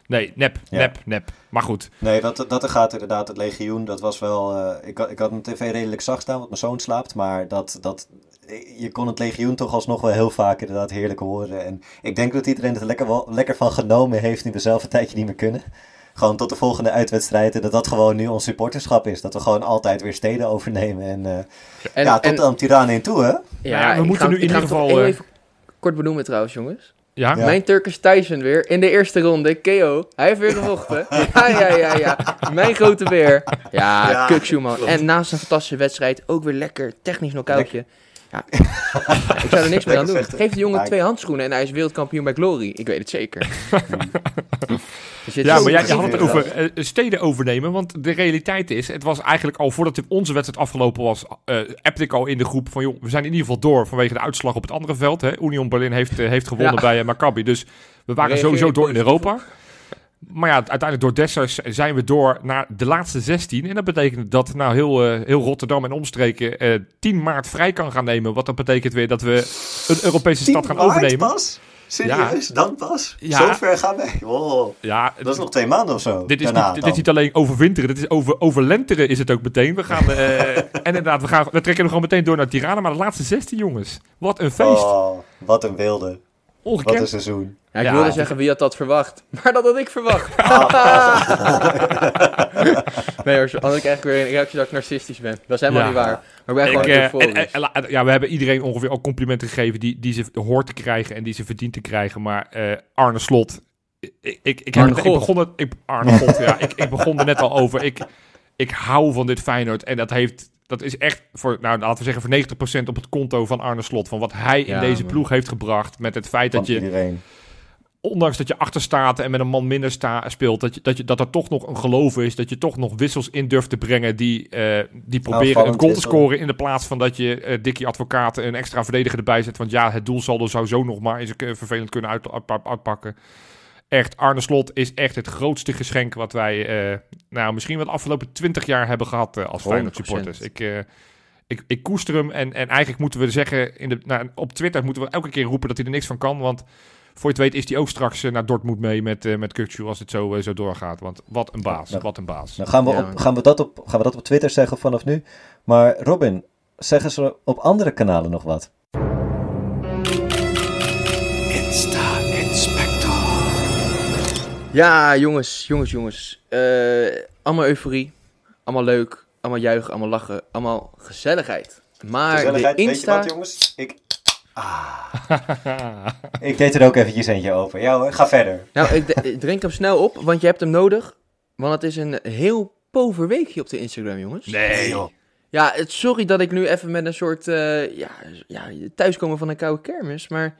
Nee, nep, Ja. nep, nep. Maar goed, Nee, dat, dat er gaat inderdaad. Het legioen, dat was wel... eh, ik, had- ik had mijn tv redelijk zacht staan, want mijn zoon slaapt. Maar dat, dat, je kon het legioen toch alsnog wel heel vaak inderdaad heerlijk horen. En ik denk dat iedereen er lekker, wel, lekker van genomen heeft nu we zelf een tijdje niet meer kunnen. Gewoon tot de volgende uitwedstrijd. En dat dat gewoon nu ons supporterschap is. Dat we gewoon altijd weer steden overnemen. En, eh, En, ja, tot en- aan Tirana in toe, hè? Ja, we moeten ga- nu in ieder het geval, eh, even kort benoemen trouwens, jongens. Ja. Ja. Mijn Turkish Tyson weer in de eerste ronde. KO. Hij heeft weer gevochten. ja, ja, ja, ja. Mijn grote beer. Ja, Ja, Kukshoe, man. klopt. En naast een fantastische wedstrijd ook weer lekker technisch knockoutje. Ja. ik zou er niks meer aan doen. Geef de jongen twee handschoenen en hij is wereldkampioen bij Glory. Ik weet het zeker. Dus Ja, maar jij, had het over eh, steden overnemen. Want de realiteit is, het was eigenlijk al voordat onze wedstrijd afgelopen was, eh appte ik al in de groep van, joh, we zijn in ieder geval door vanwege de uitslag op het andere veld. Hè. Union Berlin heeft, eh, heeft gewonnen Ja. bij eh, Maccabi. Dus we waren Reageer sowieso door in Europa. Maar ja, uiteindelijk door Dessers zijn we door naar de laatste 16. En dat betekent dat nou heel, eh, heel Rotterdam en omstreken eh 10 maart vrij kan gaan nemen. Wat dat betekent weer dat we een Europese stad gaan overnemen. pas? Serieus? Dan pas? Ja. Zo ver gaan wij? Wow. Ja, Dat is nog twee maanden of zo. Dit is, daarna niet, dit is niet alleen overwinteren, dit is over, overlenteren is het ook meteen. We gaan, eh, en inderdaad, we, gaan, we trekken hem gewoon meteen door naar Tirana. Maar de laatste 16 jongens, wat een feest. Oh, wat een wilde. Wat Ongekend. een seizoen. Ja, ik Ja. wilde zeggen wie had dat verwacht. Maar dat had ik verwacht. nee hoor, zo had ik echt weer een reactie dat ik narcistisch ben. Dat is helemaal Ja. niet waar. Maar ik ben Ik, gewoon eh, en- en- en- ja, we hebben iedereen ongeveer al complimenten gegeven die, die ze hoort te krijgen en die ze verdient te krijgen. Maar eh, Arne Slot, ik, ik, ik, heb ik begon het, ik, Arne God, ja, ik, ik begon er net al over. Ik, ik hou van dit Feyenoord en dat heeft, dat is echt voor, nou laten we zeggen voor 90% op het konto van Arne Slot. Van wat hij in Ja, deze man. ploeg heeft gebracht met het feit Van dat je, iedereen. ondanks dat je achter staat en met een man minder sta, speelt, dat, je, dat, je, dat er toch nog een geloof is. Dat je toch nog wissels in durft te brengen die, eh, die proberen Aanvallend een goal te scoren. In de plaats van dat je eh Dikkie Advocaat een extra verdediger erbij zet. Want ja, het doelsaldo zou zo nog maar eens vervelend kunnen uit, uit- uitpakken. Echt, Arne Slot is echt het grootste geschenk wat wij eh, nou, misschien wel de afgelopen twintig jaar hebben gehad eh, als Feyenoord 100%. supporters. Ik, eh, ik, ik koester hem en, en eigenlijk moeten we zeggen, in de, nou, op Twitter moeten we elke keer roepen dat hij er niks van kan. Want voor je het weet is hij ook straks naar Dortmund mee met, eh met Kukçu als het zo, zo doorgaat. Want wat een baas, Ja. wat een baas. Dan gaan we, Ja. op, gaan, we dat op, gaan we dat op Twitter zeggen vanaf nu. Maar Robin, zeggen ze op andere kanalen nog wat? Ja, jongens, jongens, jongens. Eh, allemaal euforie. Allemaal leuk. Allemaal juichen, allemaal lachen. Allemaal gezelligheid. Maar Gezelligheid, de weet je Insta... wat jongens? Ik, ah. ik deed er ook eventjes eentje over. Ja hoor, ga verder. Nou, ik, drink hem snel op, want je hebt hem nodig. Want het is een heel pover weekje op de Instagram, jongens. Nee, joh. Ja, het, sorry dat ik nu even met een soort, eh, ja, ja, thuiskomen van een koude kermis, maar...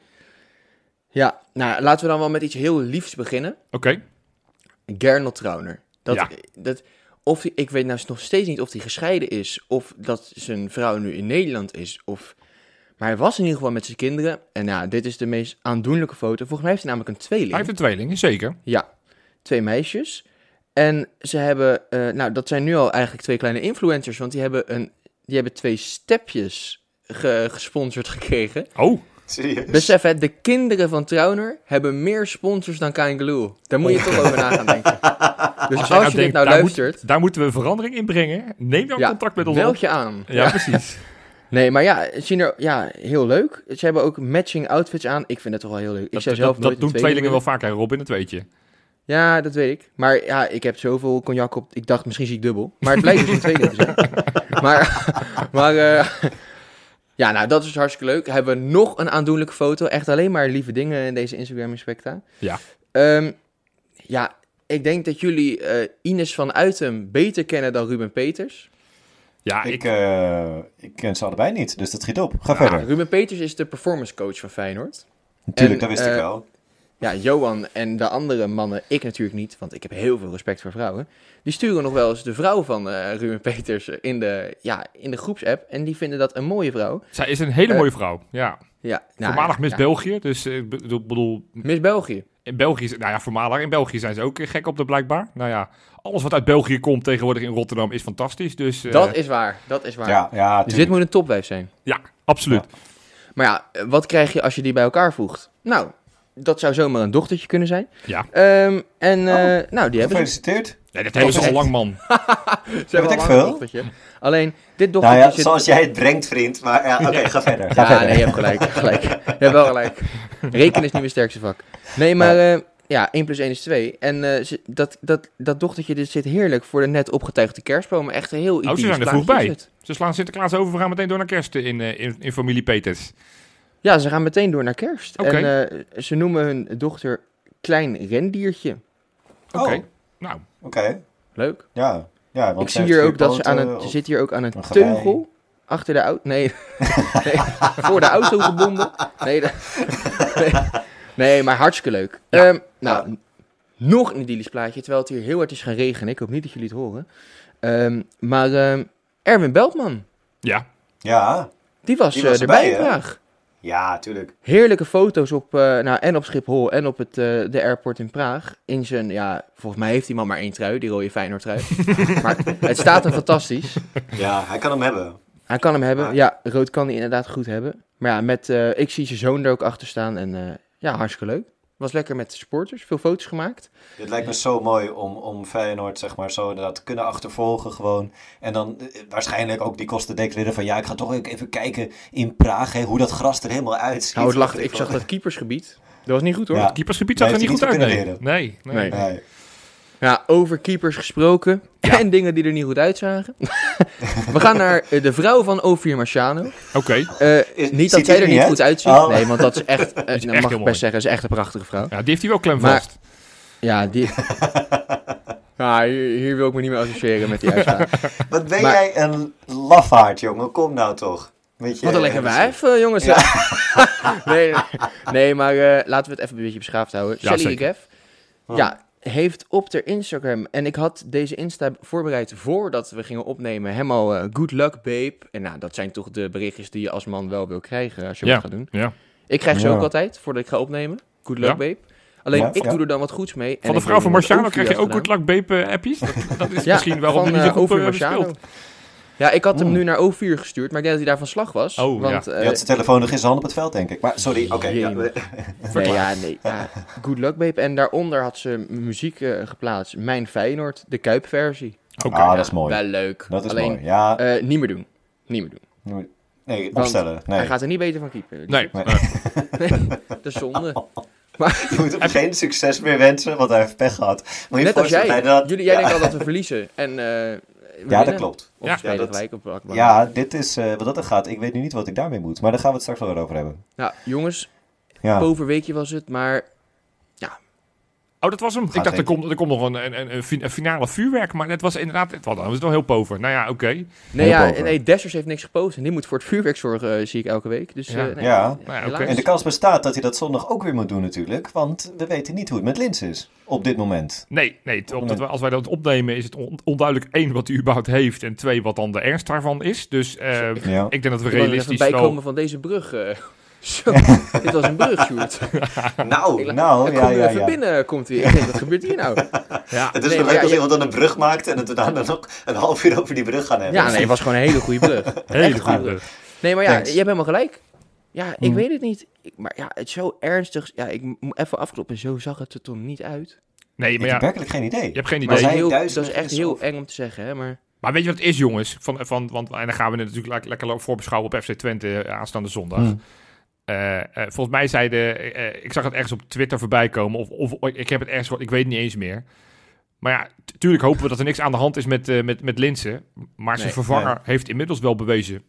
Ja, nou, laten we dan wel met iets heel liefs beginnen. Oké, Gernot Trauner. Dat, Ja. dat, of die, ik weet nou nog steeds niet of hij gescheiden is, of dat zijn vrouw nu in Nederland is, of... Maar hij was in ieder geval met zijn kinderen. En ja, dit is de meest aandoenlijke foto. Volgens mij heeft hij namelijk een tweeling. hij heeft een tweeling, zeker. Ja, twee meisjes. En ze hebben, eh, nou dat zijn nu al eigenlijk twee kleine influencers, want die hebben, een, die hebben twee stepjes ge- gesponsord gekregen. Oh, Serieus? Besef het, de kinderen van Trauner hebben meer sponsors dan Kaingeloel. Daar moet je toch over na gaan denken. Dus als, jij je dit denkt, nou daar luistert, Moet, daar moeten we verandering in brengen. Neem dan Ja, contact met ons meld op. je aan. Ja, precies. Nee, maar ja, zien er ja, heel leuk. Ze hebben ook matching outfits aan. Ik vind het toch wel heel leuk. Ik Dat, zou dat, zelf dat, nooit doen tweelingen wel vaker, Robin, dat weet je. Ja, dat weet ik. Maar ja, ik heb zoveel cognac op. Ik dacht, misschien zie ik dubbel. Maar het blijkt dus een tweeling te zijn. Maar, maar eh, ja, nou, dat is hartstikke leuk. Hebben we nog een aandoenlijke foto. Echt alleen maar lieve dingen in deze Instagram Inspecta. Ja. Ehm, ja, ik denk dat jullie eh, Ines van Uiten beter kennen dan Ruben Peters. Ja, Ik, ik, eh, ik ken ze allebei niet, dus dat schiet op. Ga Ja, verder. Ruben Peters is de performance coach van Feyenoord. Natuurlijk, en, dat wist ik eh, wel. Ja, Johan en de andere mannen, ik natuurlijk niet, want ik heb heel veel respect voor vrouwen. Die sturen nog wel eens de vrouw van eh, Ruben Peters in de, ja, in de groepsapp. En die vinden dat een mooie vrouw. zij is een hele eh, mooie vrouw. Ja, Ja, nou, voormalig ja, Miss ja. België. Dus ik bedoel, bedoel, Miss België. in België, nou ja, voormalig in België zijn ze ook eh, gek op de blijkbaar. Nou ja, alles wat uit België komt tegenwoordig in Rotterdam is fantastisch. Dus eh, Dat is waar, dat is waar. Ja, ja, dus dit moet een topwijf zijn. ja, absoluut. Maar ja, eh, wat krijg je als je die bij elkaar voegt? Nou, dat zou zomaar een dochtertje kunnen zijn. Ja, Ehm, en eh, nou, die hebben. Gefeliciteerd. nee, dat hebben ze al lang, man. Ze hebben ik veel. een dochtertje. Alleen, dit Nou dochtertje ja, zit... zoals jij het brengt, vriend. Maar ja, oké, ga verder. Ga Ja, verder. nee, je hebt gelijk. je hebt gelijk. Je hebt wel gelijk. Rekenen is niet mijn sterkste vak. Nee, maar eh, ja, 1 plus 1 is 2. En eh, dat, dat, dat dochtertje dit zit heerlijk voor de net opgetuigde kerstbomen. Echt een heel Oh, ze idyllisch zijn er vroeg bij. Ze slaan Sinterklaas over, we gaan meteen door naar kerst in, in, in familie Peters. Ja, ze gaan meteen door naar kerst. En eh, ze noemen hun dochter Klein Rendiertje. Oké, Oh, nou, Oké, Leuk. ja. ja want Ik zie hier ook dat ze aan een, ze zit hier ook aan een teugel achter de auto. Nee, nee, voor de auto gebonden. Nee, dat- nee, nee, maar hartstikke leuk. Ja. Ehm, nou, nog een idyllisch plaatje, terwijl het hier heel hard is gaan regenen. Ik hoop niet dat jullie het horen. Ehm, maar ehm, Erwin Beltman, ja. Ja, die was, Die eh, was erbij? Praag. Ja, tuurlijk. Heerlijke foto's op, eh, nou, en op Schiphol en op het, eh, de airport in Praag. In zijn, ja, volgens mij heeft die man maar één trui, die rode Feyenoord trui. maar het staat hem fantastisch. Ja, hij kan hem hebben. Hij kan hem hebben. Maar- Ja, rood kan hij inderdaad goed hebben. Maar ja, met, eh, ik zie zijn zoon er ook achter staan. En ja, hartstikke leuk. Was lekker met de supporters, veel foto's gemaakt. Dit lijkt me zo mooi om, om Feyenoord zeg maar zo inderdaad te kunnen achtervolgen gewoon. En dan eh, waarschijnlijk ook die kosten declareren van ja, ik ga toch ook even kijken in Praag hè, hoe dat gras er helemaal uitziet. Nou, het lag, ik zag dat keepersgebied. Dat was niet goed hoor. Ja. Het keepersgebied zag Nee, er niet goed uit, nee. kunnen Nee, nee. Nee. Nee. over keepers gesproken. Ja. En dingen die er niet goed uitzagen. We gaan naar eh, de vrouw van Ophir Marciano. Oké. Eh, niet dat zij hij er niet goed uit? uitziet. Oh. Nee, want dat is echt, is echt mag ik mooi. best zeggen, is echt een prachtige vrouw. Ja, die heeft hij wel klem Maar- vast. Ja, die... ja, hier, hier wil ik me niet meer associëren met die uitspraak. Wat ben Maar- jij een lafaard, jongen. Kom nou toch. Weet je, Wat een lekker wijf, jongens. nee, nee, nee, maar eh, laten we het even een beetje beschaafd houden. Ja. Geff, ja, heeft op haar Instagram, en ik had deze Insta voorbereid voordat we gingen opnemen, helemaal eh, good luck babe. En nou, dat zijn toch de berichtjes die je als man wel wil krijgen als je Ja. wat gaat doen. Ja. Ik krijg ze Ja. ook altijd, voordat ik ga opnemen. Good luck Ja. babe. Alleen, Ja, ik ja. doe er dan wat goeds mee. en Van de vrouw van niet wat Marciano krijg je ook gedaan. Good Luck Bape appjes. Dat, dat is Ja, misschien waarom van niet eh, zo goed Eh. Ja, ik had hem Mm. nu naar O4 gestuurd, maar ik denk dat hij daar van slag was. Oh, want, ja. eh, Je had zijn telefoon nog in zijn hand op het veld, denk ik. Maar sorry, oké. ja, Nee, ja, nee. Ja, good luck, babe. En daaronder had ze muziek eh, geplaatst. Mijn Feyenoord, de Kuip-versie. Oké. Ah, dat is mooi. Wel leuk. Dat is Alleen, mooi. Ja, eh, niet meer doen. Niet meer doen. nee, want opstellen. Nee. Hij gaat er niet beter van keeper. Nee. Nee. Dat is zonde. Je moet hem geen succes meer wensen, want hij heeft pech gehad. Moet je Net als jij. had- Jullie, jij ja. denkt al dat we verliezen. En, eh, Ja, dat klopt. Of Ja, spelen dat- gelijk op. Ja, dit is eh, wat dat er gaat. Ik weet nu niet wat ik daarmee moet. Maar daar gaan we het straks wel weer over hebben. Nou, jongens, Ja. overweekje was het, maar Oh, dat was hem. ik dacht, er komt, er komt nog een, een, een, fi- een finale vuurwerk. Maar het was inderdaad... Het was, het was wel heel pover. Nou ja, oké. nee, Heel ja, nee, Dessers heeft niks gepost en die moet voor het vuurwerk zorgen, eh, zie ik elke week. Dus Ja. eh, nee, Ja. Nou ja. En de kans bestaat dat hij dat zondag ook weer moet doen natuurlijk. Want we weten niet hoe het met Lins is op dit moment. Nee, nee we, als wij dat opnemen is het on- onduidelijk één wat hij überhaupt heeft en twee wat dan de ernst daarvan is. Dus eh, Ja. ik denk dat we Ik wil even realistisch bijkomen wel... van deze brug. eh. Zo, dit was een brug, Sjoerd. Nou, Ik- nou, Ik ja, ja, even ja. binnen, komt weer. Ik denk, wat gebeurt hier nou? Ja, Het is Nee, wel leuk ja, als je- iemand dan een brug maakt en het daarna dan nog een half uur over die brug gaan hebben. Ja, nee, het was gewoon een hele goede brug. hele goede goed. brug. Nee, maar ja, Thanks. je hebt helemaal gelijk. Ja, ik Hmm. weet het niet. Ik, maar ja, het is zo ernstig. Ja, ik moet even afkloppen. Zo zag het er toen niet uit. Nee, Ik maar heb ja, werkelijk geen idee. je hebt geen idee. heel, dat is echt is heel of- eng om te zeggen, hè. Maar Maar weet je wat het is, jongens? Van, van, want, en dan gaan we het natuurlijk lekker, lekker voorbeschouwen op FC Twente eh, aanstaande zondag. Hmm. Eh, eh, volgens mij zeiden, eh, ik zag het ergens op Twitter voorbij komen, of, of ik heb het ergens, gehoord, ik weet het niet eens meer. Maar ja, tuurlijk hopen we dat er niks aan de hand is met, met, met Linsen. Maar zijn Nee, vervanger nee. heeft inmiddels wel bewezen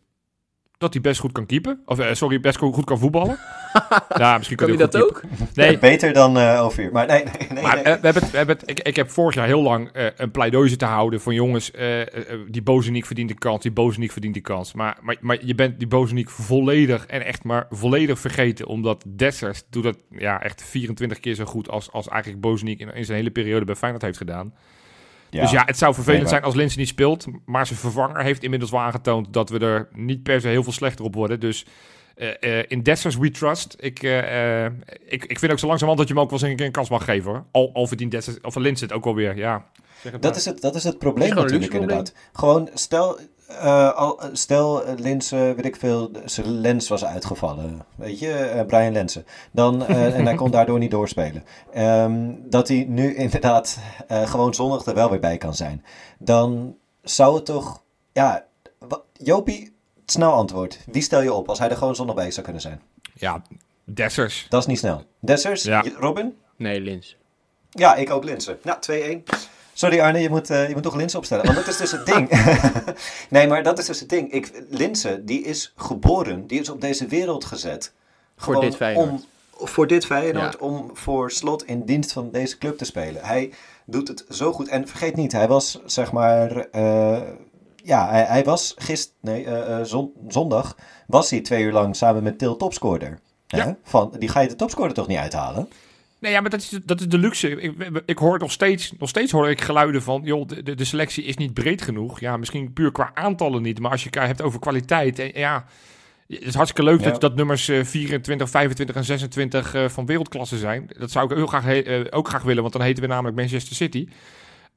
dat hij best goed kan keepen. Of eh, sorry, best goed kan voetballen. ja, misschien kan hij dat ook? Nee, Beter dan eh Ovier. Maar nee, nee, nee. maar nee. eh, we hebben het, we hebben het, ik, ik heb vorig jaar heel lang eh, een pleidooi te houden van jongens, die Bozeniek verdient de kans, die Bozeniek verdient die kans. Maar, maar, maar je bent die Bozeniek volledig en echt maar volledig vergeten, omdat Dessers doet dat ja, echt 24 keer zo goed als, als eigenlijk Bozeniek in, in zijn hele periode bij Feyenoord heeft gedaan. Dus ja, het zou vervelend Nee, maar- zijn als Linsen niet speelt, maar zijn vervanger heeft inmiddels wel aangetoond dat we er niet per se heel veel slechter op worden. Dus eh, eh, in Dessers we trust. Ik, eh, eh, ik, ik vind ook zo langzamerhand dat je hem ook wel eens een keer een kans mag geven. Hoor. Al, al verdient Dessers, of Linsen het ook wel weer. Ja. Zeg het Dat maar. is het, dat is het probleem natuurlijk inderdaad. Gewoon stel, eh, al, stel eh, Lens, eh, weet ik veel, zijn lens was uitgevallen. Weet je, eh, Brian Lensen. Dan, eh, en hij kon daardoor niet doorspelen. Ehm, dat hij nu inderdaad eh, gewoon zondag er wel weer bij kan zijn. Dan zou het toch, ja, Jopie, snel antwoord. Wie stel je op als hij er gewoon zondag bij zou kunnen zijn? ja, Dessers. Dat is niet snel. Dessers, Ja. Robin? Nee, Lins. Ja, ik ook Linsen. Nou, 2-1. Sorry Arne, je moet, eh, je moet toch Linsen opstellen. Want dat is dus het ding. nee, maar dat is dus het ding. Ik, Linsen, die is geboren, die is op deze wereld gezet. Voor dit Feyenoord. Om, voor dit Feyenoord, Ja. om voor slot in dienst van deze club te spelen. Hij doet het zo goed. En vergeet niet, hij was zeg maar... eh, ja, hij, hij was gisteren... Nee, eh, zon- zondag was hij twee uur lang samen met Til topscorer. Ja. Van, die ga je de topscorer toch niet uithalen? Nee, ja, maar dat is, dat is de luxe. Ik, ik hoor nog steeds, nog steeds hoor ik geluiden van, joh, de, de, selectie is niet breed genoeg. Ja, misschien puur qua aantallen niet, maar als je het hebt over kwaliteit, en, ja, het is hartstikke leuk Ja. dat, dat nummers eh, 24, 25 en 26 eh, van wereldklasse zijn. Dat zou ik heel graag, eh, ook graag willen, want dan heten we namelijk Manchester City.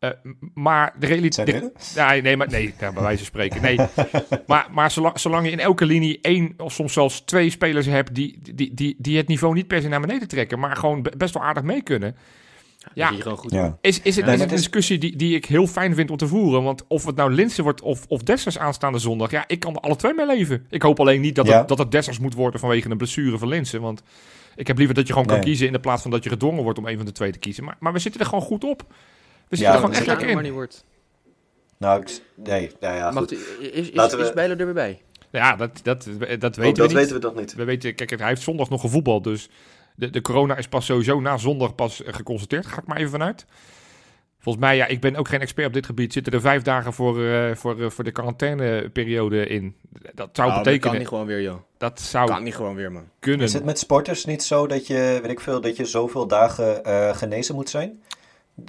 Eh, maar de realiteit... Ja, nee, maar nee, ja, bij wijze van spreken. Nee. maar maar zolang, zolang je in elke linie één of soms zelfs twee spelers hebt die, die, die, die het niveau niet per se naar beneden trekken, maar gewoon be- best wel aardig mee kunnen. Ja. Ja. Die gewoon goed Ja. Is, is het, Nee, is het een discussie die, die ik heel fijn vind om te voeren? Want of het nou Linsen wordt of, of Dessers aanstaande zondag, ja, ik kan er alle twee mee leven. Ik hoop alleen niet dat, Ja. het, dat het Dessers moet worden vanwege een blessure van Linsen. Want ik heb liever dat je gewoon kan Nee. kiezen in de plaats van dat je gedwongen wordt om een van de twee te kiezen. Maar, maar we zitten er gewoon goed op. We zitten Ja, er gewoon we echt lekker maar in. niet wordt. Nou, ik, nee, nou ja, Mag goed. die- is, is, Laten we- is Bijlo er weer bij? Ja, dat, dat, dat weten Ook we Oh, dat niet. weten we nog niet. We weten, kijk, hij heeft zondag nog gevoetbald, dus de, de corona is pas sowieso na zondag pas eh, geconstateerd. Ga ik maar even vanuit. Volgens mij, ja, ik ben ook geen expert op dit gebied. Zitten er vijf dagen voor, eh, voor, eh, voor de quarantaineperiode in. Dat zou Oh, dat betekenen, kan niet gewoon weer, joh. dat zou Kan niet gewoon weer, man. kunnen. Is het met sporters niet zo dat je, weet ik veel, dat je zoveel dagen eh, genezen moet zijn?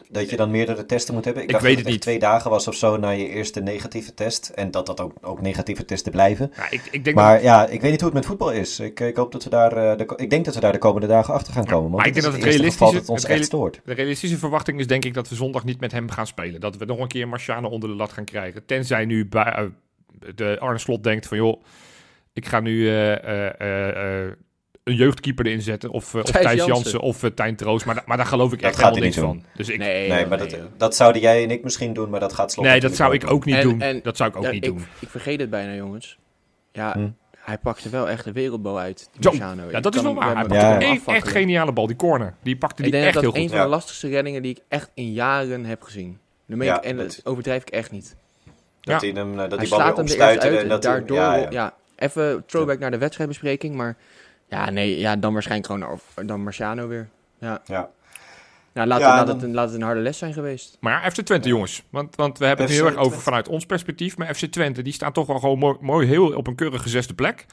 Dat je dan meerdere testen moet hebben? Ik dacht weet dat het niet. twee dagen was of zo na je eerste negatieve test. En dat dat ook, ook negatieve testen blijven. Ja, ik, ik denk Maar dat, ja, ik weet niet hoe het met voetbal is. Ik, ik, hoop dat we daar, eh, de, ik denk dat we daar de komende dagen achter gaan komen. Maar ik denk is dat het realistische- dat ons het echt stoort. de realistische verwachting is denk ik dat we zondag niet met hem gaan spelen. Dat we nog een keer Marciano onder de lat gaan krijgen. Tenzij nu bij, eh, de Arne Slot denkt van joh, ik ga nu eh, een jeugdkeeper erin zetten. Of, eh, of Thijs Thijs Jansen. Jansen of uh, Tijn Troost. Maar, da- maar daar geloof ik Dat echt gaat helemaal niks niet van. Dus ik, nee, Nee, Nee, maar nee, dat, dat zouden jij en ik misschien doen, maar dat gaat slot dat natuurlijk zou ik ook niet En- doen. en- dat zou ik ook Ja, niet ik, doen. ik vergeet het bijna, jongens. Ja, Hm. hij pakte wel echt de wereldbal uit, die. Ja, dat is wel waar. Hij pakte Ja, een echt geniale bal. Die corner. Die pakte Ik die denk echt dat heel dat een goed. van de lastigste reddingen die ik echt in jaren heb gezien. En dat- dat overdrijf ik echt niet. Dat Ja. hij hem, eh, dat hij die bal weer er uit en dat daardoor... ja, Ja, ja. even throwback naar de wedstrijdbespreking, maar... Ja, nee, ja, dan waarschijnlijk gewoon over- dan Marciano weer. Ja, Ja. nou, laat, Ja, het, laat, dan- het, een- laat het een harde les zijn geweest. Maar ja, FC Twente, jongens. Want, want we hebben het heel erg over Twente. vanuit ons perspectief. Maar FC Twente, die staan toch wel gewoon mooi, mooi heel op een keurige zesde plek.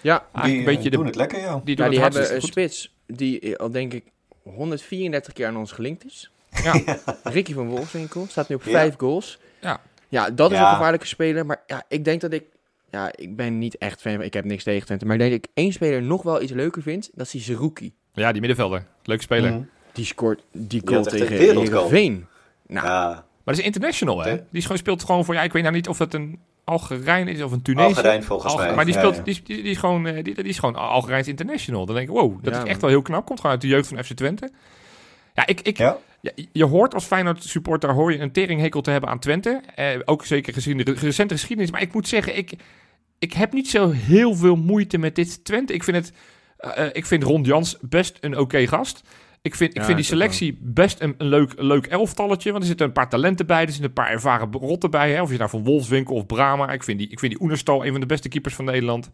Ja, Die een eh, beetje de, doen het lekker, ja. die doen ja die hebben een spits die eh, al denk ik 134 keer aan ons gelinkt is. Ja. Ricky van Wolfswinkel staat nu op Ja. vijf goals. Ja. Ja, dat is Ja. een gevaarlijke speler. Maar ja, ik denk dat ik... Ja, ik ben niet echt fan. Ik heb niks tegen Twente. Maar ik denk dat ik één speler nog wel iets leuker vind. Dat is die Zerouki. Ja, die middenvelder. Leuke speler. Mhm. Die scoort die goal tegen. Heerenveen. Nou, Ja, Maar dat is international, hè? Die is gewoon, speelt gewoon voor... Ja, ik weet nou niet of het een Algerijn is of een Tunesië. Algerijn volgens mij. Maar die, speelt, ja. Die, is- die, die is gewoon, eh, die, die is gewoon Algerijns international. Dan denk ik, wow, dat Ja, is echt man. wel heel knap. Komt gewoon uit de jeugd van FC Twente. Ja, ik, ik, Ja? Ja, je hoort als Feyenoord supporter hoor je een teringhekel te hebben aan Twente. Eh, ook zeker gezien de re- recente geschiedenis. Maar ik moet zeggen, ik, ik heb niet zo heel veel moeite met dit Twente. Ik vind, het, eh, eh, ik vind Ron Jans best een oké gast. Ik vind, ik vind die selectie best een, een leuk, een leuk elftalletje. Want er zitten een paar talenten bij. Er zitten een paar ervaren rotten bij. Hè? Of je nou van Wolfswinkel of Brama. Ik vind die, ik vind die Oenerstal een van de beste keepers van Nederland.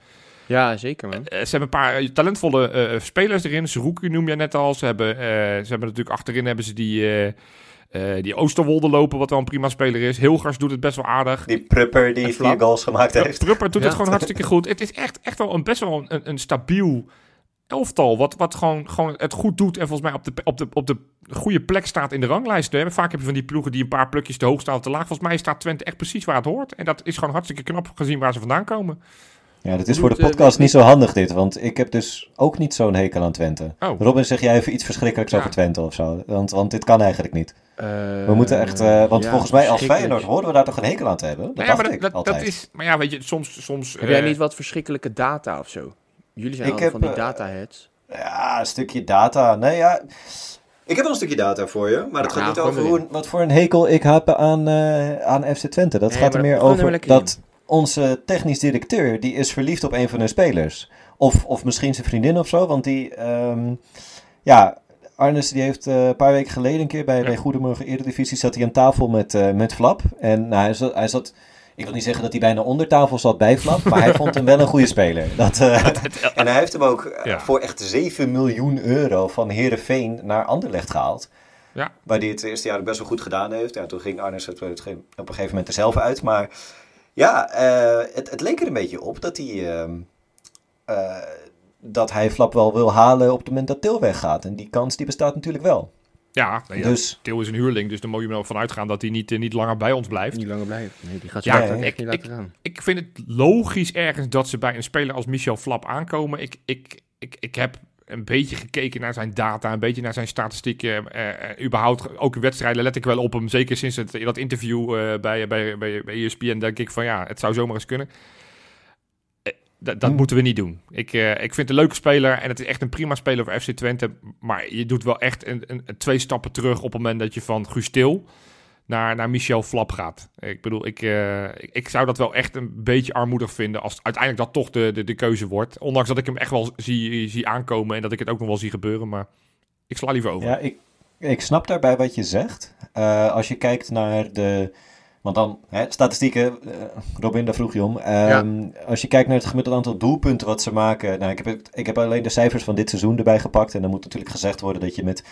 ja, zeker man. Eh, ze hebben een paar talentvolle spelers erin. Zerouki noem je net al. Ze hebben, ze hebben natuurlijk achterin hebben ze die, eh, die Oosterwolde lopen, wat wel een prima speler is. Hilgers doet het best wel aardig. Die Prupper die vier goals gemaakt heeft. Prupper doet Ja. het gewoon hartstikke goed. Het is echt, echt wel een, best wel een, een stabiel elftal. Wat, wat gewoon, gewoon het goed doet. En volgens mij op de, op, de, op de goede plek staat in de ranglijst. Hè. Vaak heb je van die ploegen die een paar plukjes te hoog staan of te laag. Volgens mij staat Twente echt precies waar het hoort. En dat is gewoon hartstikke knap gezien waar ze vandaan komen. Ja, dat is voor de podcast niet zo handig dit, want ik heb dus ook niet zo'n hekel aan Twente. Oh. Robin, zeg jij even iets verschrikkelijks Ja. over Twente of zo? Want, want dit kan eigenlijk niet. Eh, We moeten echt, eh, want ja, volgens mij als. Feyenoord horen we daar toch een hekel aan te hebben? Dat Nou ja, dacht maar ik dat, dat, altijd. dat is, maar ja, weet je, soms... soms Heb jij eh, niet wat verschrikkelijke data of zo? Jullie zijn Ik al heb, van die dataheads. Ja, een stukje data. Nee, ja. Ik heb wel een stukje data voor je, maar het Nou, gaat niet gooi over hoe, wat voor een hekel ik heb aan, eh, aan FC Twente. Dat Nee, gaat er meer er over lekker dat onze technisch directeur, die is verliefd op een van hun spelers. Of, of misschien zijn vriendin of zo, want die, ehm, ja, Arnes die heeft eh, een paar weken geleden een keer bij, Ja. bij Goedemorgen Eredivisie zat hij aan tafel met, eh, met Flap. En nou, hij, zat, hij zat, ik wil niet zeggen dat hij bijna onder tafel zat bij Flap, maar hij vond hem wel een goede speler. Dat, eh, en hij heeft hem ook Ja. voor echt 7 miljoen euro van Herenveen naar Anderlecht gehaald. Ja. Waar hij het eerste jaar ook best wel goed gedaan heeft. Ja, toen ging Arnes het op een gegeven moment er zelf uit. Maar ja, eh, het, het leek er een beetje op dat hij, ehm, eh, dat hij Flap wel wil halen op het moment dat Til weggaat. En die kans die bestaat natuurlijk wel. Ja, nee, ja, Dus Til is een huurling, dus dan moet je er vanuit gaan dat hij niet, eh, niet langer bij ons blijft. Niet langer blijven. Nee, die gaat Ja, echt niet ik- laten gaan. Ik vind het logisch ergens dat ze bij een speler als Michel Flap aankomen. Ik, ik, ik, ik heb een beetje gekeken naar zijn data, een beetje naar zijn statistieken. Uh, überhaupt ook in wedstrijden let ik wel op hem. Zeker sinds het, dat interview bij, bij, bij, bij ESPN denk ik van ja, het zou zomaar eens kunnen. dat hmm. moeten we niet doen. Ik, ik vind het een leuke speler en het is echt een prima speler voor FC Twente. Maar je doet wel echt een, een, een twee stappen terug op het moment dat je van Guus Til naar, naar Michel Flap gaat. Ik bedoel, ik, uh, ik, zou dat wel echt een beetje armoedig vinden als uiteindelijk dat toch de, de, de keuze wordt. Ondanks dat ik hem echt wel zie, zie aankomen en dat ik het ook nog wel zie gebeuren, maar ik sla liever over. Ja, ik, ik snap daarbij wat je zegt. Uh, als je kijkt naar de... Want dan, hè, statistieken, uh, Robin, daar vroeg je om. Um, Als je kijkt naar het gemiddelde aantal doelpunten wat ze maken. Nou, ik heb, ik heb alleen de cijfers van dit seizoen erbij gepakt. En dan moet natuurlijk gezegd worden dat je met